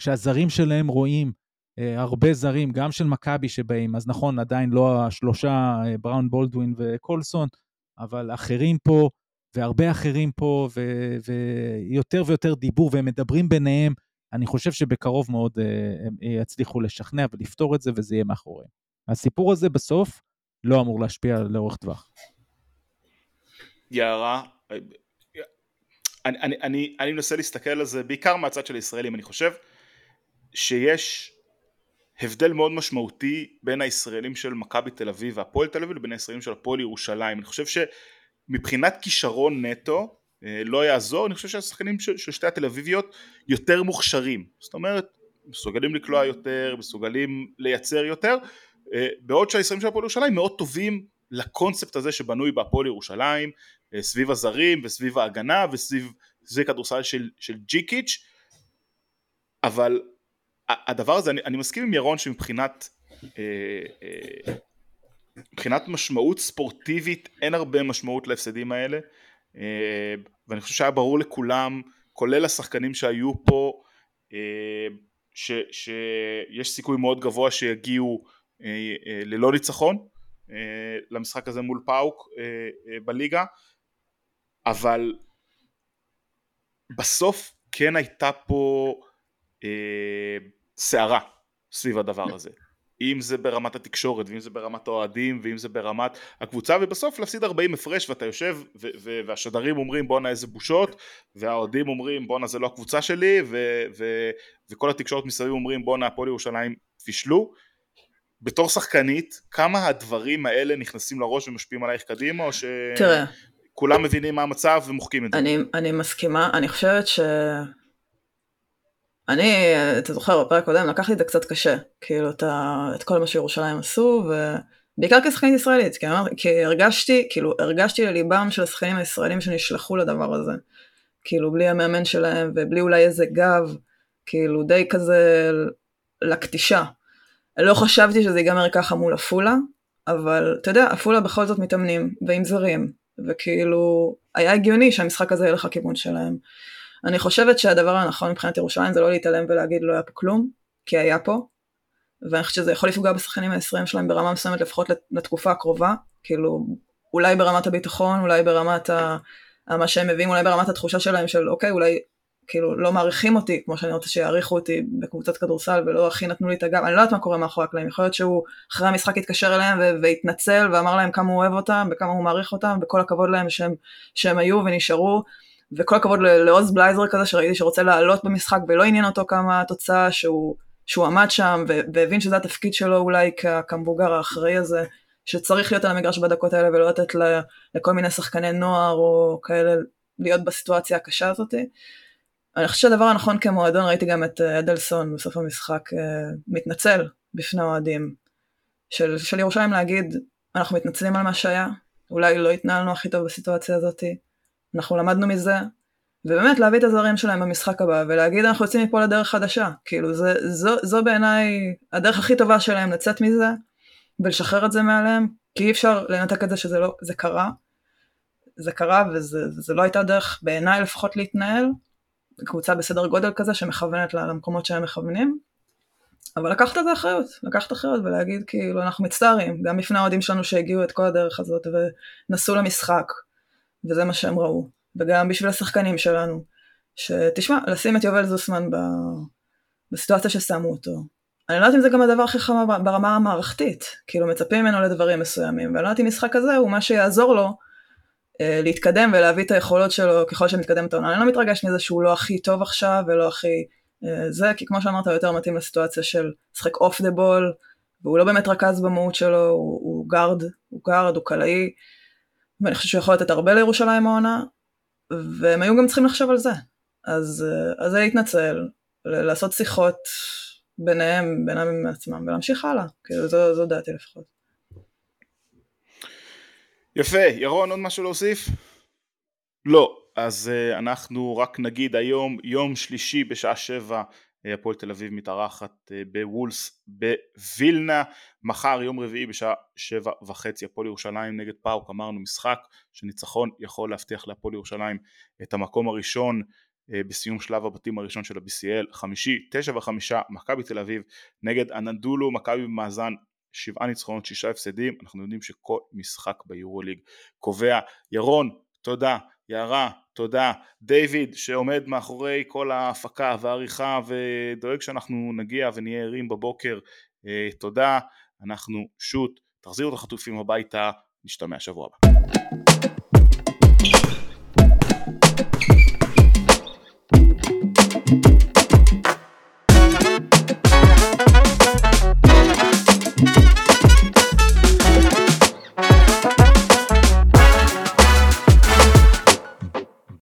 כשהזרים שלהם רואים אה, הרבה זרים, גם של מכבי שבאים, אז נכון, עדיין לא השלושה, אה, בראון בולדווין וקולסון, אבל אחרים פה, והרבה אחרים פה, ו... ויותר ויותר דיבור, והם מדברים ביניהם, אני חושב שבקרוב מאוד אה, הם יצליחו לשכנע ולפתור את זה, וזה יהיה מאחוריהם. הסיפור הזה בסוף לא אמור להשפיע לאורך טווח. יערה אני, אני, אני, אני מנסה להסתכל על זה בעיקר מהצד של הישראלים אני חושב שיש הבדל מאוד משמעותי בין הישראלים של מכבי תל אביב והפועל תל אביב לבין הישראלים של הפועל ירושלים. אני חושב שמבחינת כישרון נטו אה, לא יעזור אני חושב שהשחקנים של, של שתי התל אביביות יותר מוכשרים. זאת אומרת מסוגלים לקלוע יותר מסוגלים לייצר יותר אה, בעוד שהישראלים של הפועל ירושלים מאוד טובים לקונספט הזה שבנוי בהפועל ירושלים אה, סביב הזרים וסביב ההגנה וסביב זה כדורסל של, של ג'יקיץ' אבל הדבר הזה אני, אני מסכים עם ירון שמבחינת אה, אה, מבחינת משמעות ספורטיבית אין הרבה משמעות להפסדים האלה. אה, ואני חושב שהיה ברור לכולם כולל השחקנים שהיו פה אה, ש, שיש סיכוי מאוד גבוה שיגיעו ללא ניצחון למשחק הזה מול פאוק בליגה. אבל בסוף כן הייתה פה סערה סביב הדבר הזה. אם זה ברמת התקשורת ואם זה ברמת האוהדים ואם זה ברמת הקבוצה ובסוף להפסיד 40 הפרש ואתה יושב ו- ו- והשדרים אומרים בואנה איזה בושות והאוהדים אומרים בואנה זה לא הקבוצה שלי ו- ו- וכל התקשורת מסביב אומרים בואנה הפועל ירושלים פישלו בתור שחקנית כמה הדברים האלה נכנסים לראש ומשפיעים עלייך קדימה או שכולם מבינים מה המצב ומוחקים את זה? אני, אני מסכימה. אני חושבת ש... אני, אתה זוכר, בפרק הקודם לקח לי את זה קצת קשה, כאילו את, ה, את כל מה שירושלים עשו, ובעיקר כשחקנית ישראלית, כי, אמר, כי הרגשתי, כאילו הרגשתי לליבם של השחקנים הישראלים שנשלחו לדבר הזה, כאילו בלי המאמן שלהם ובלי אולי איזה גב, כאילו די כזה לקטישה. לא חשבתי שזה ייגמר ככה מול עפולה, אבל אתה יודע, עפולה בכל זאת מתאמנים, ועם זרים, וכאילו, היה הגיוני שהמשחק הזה ילך לכיוון שלהם. אני חושבת שהדבר הנכון מבחינת ירושלים זה לא להתעלם ולהגיד לא היה פה כלום, כי היה פה, ואני חושבת שזה יכול לפגוע בשחקנים הישראלים שלהם ברמה מסוימת לפחות לתקופה הקרובה, כאילו אולי ברמת הביטחון, אולי ברמת ה... מה שהם מביאים, אולי ברמת התחושה שלהם של אוקיי, אולי כאילו לא מעריכים אותי כמו שאני רוצה שיעריכו אותי בקבוצת כדורסל ולא הכי נתנו לי את הגב, אני לא יודעת מה קורה מאחורי הקלעים, יכול להיות שהוא אחרי המשחק התקשר אליהם והתנצל ואמר להם כמה הוא אוהב אותם וכמה הוא מעריך אותם וכל הכבוד להם שהם, שהם היו ונשארו וכל הכבוד לעוז בלייזר כזה שראיתי שרוצה לעלות במשחק ולא עניין אותו כמה התוצאה שהוא, שהוא עמד שם והבין שזה התפקיד שלו אולי כמבוגר האחראי הזה שצריך להיות על המגרש בדקות האלה ולא לתת לכל מיני שחקני נוער או כאלה להיות בסיטואציה הקשה הזאת. אני חושבת שהדבר הנכון כמועדון, ראיתי גם את אה, אדלסון בסוף המשחק אה, מתנצל בפני האוהדים של, של ירושלים להגיד אנחנו מתנצלים על מה שהיה, אולי לא התנהלנו הכי טוב בסיטואציה הזאתי, אנחנו למדנו מזה, ובאמת להביא את הזרים שלהם במשחק הבא ולהגיד אנחנו יוצאים מפה לדרך חדשה, כאילו זה, זו, זו בעיניי הדרך הכי טובה שלהם לצאת מזה ולשחרר את זה מעליהם, כי אי אפשר לנתק את זה שזה לא, זה קרה, זה קרה וזה, לא הייתה דרך בעיניי לפחות להתנהל, קבוצה בסדר גודל כזה שמכוונת למקומות שהם מכוונים, אבל לקחת את זה אחריות, לקחת אחריות ולהגיד כאילו אנחנו מצטערים, גם בפני האוהדים שלנו שהגיעו את כל הדרך הזאת ונסעו למשחק, וזה מה שהם ראו, וגם בשביל השחקנים שלנו, שתשמע, לשים את יובל זוסמן ב... בסיטואציה ששמו אותו. אני לא יודעת אם זה גם הדבר הכי חמור ברמה המערכתית, כאילו מצפים ממנו לדברים מסוימים, ואני לא יודעת אם משחק כזה הוא מה שיעזור לו אה, להתקדם ולהביא את היכולות שלו ככל שמתקדם את העונה. אני לא מתרגש מזה שהוא לא הכי טוב עכשיו ולא הכי אה, זה, כי כמו שאמרת, הוא יותר מתאים לסיטואציה של לשחק off the ball, והוא לא באמת רכז במהות שלו, הוא, הוא גארד, הוא גארד, הוא קלעי, ואני חושבת שהוא יכול לתת הרבה לירושלים העונה, והם היו גם צריכים לחשוב על זה. אז, אה, זה להתנצל, לעשות שיחות ביניהם, בינם עצמם, ולהמשיך הלאה, כאילו זו, זו דעתי לפחות. יפה, ירון עוד משהו להוסיף? לא, אז uh, אנחנו רק נגיד היום יום שלישי בשעה שבע אה, הפועל תל אביב מתארחת uh, בוולס בווילנה. מחר יום רביעי בשעה שבע וחצי הפועל ירושלים נגד פאוק אמרנו משחק שניצחון יכול להבטיח להפועל ירושלים את המקום הראשון uh, בסיום שלב הבתים הראשון של ה-BCL חמישי תשע וחמישה מכבי תל אביב נגד אנדולו. מכבי במאזן שבעה ניצחונות שישה הפסדים. אנחנו יודעים שכל משחק ביורוליג קובע. ירון תודה יערה, תודה, דיוויד שעומד מאחורי כל ההפקה והעריכה ודואג שאנחנו נגיע ונהיה ערים בבוקר, אה, תודה, אנחנו שוט, תחזירו את החטופים הביתה, נשתמע שבוע הבא.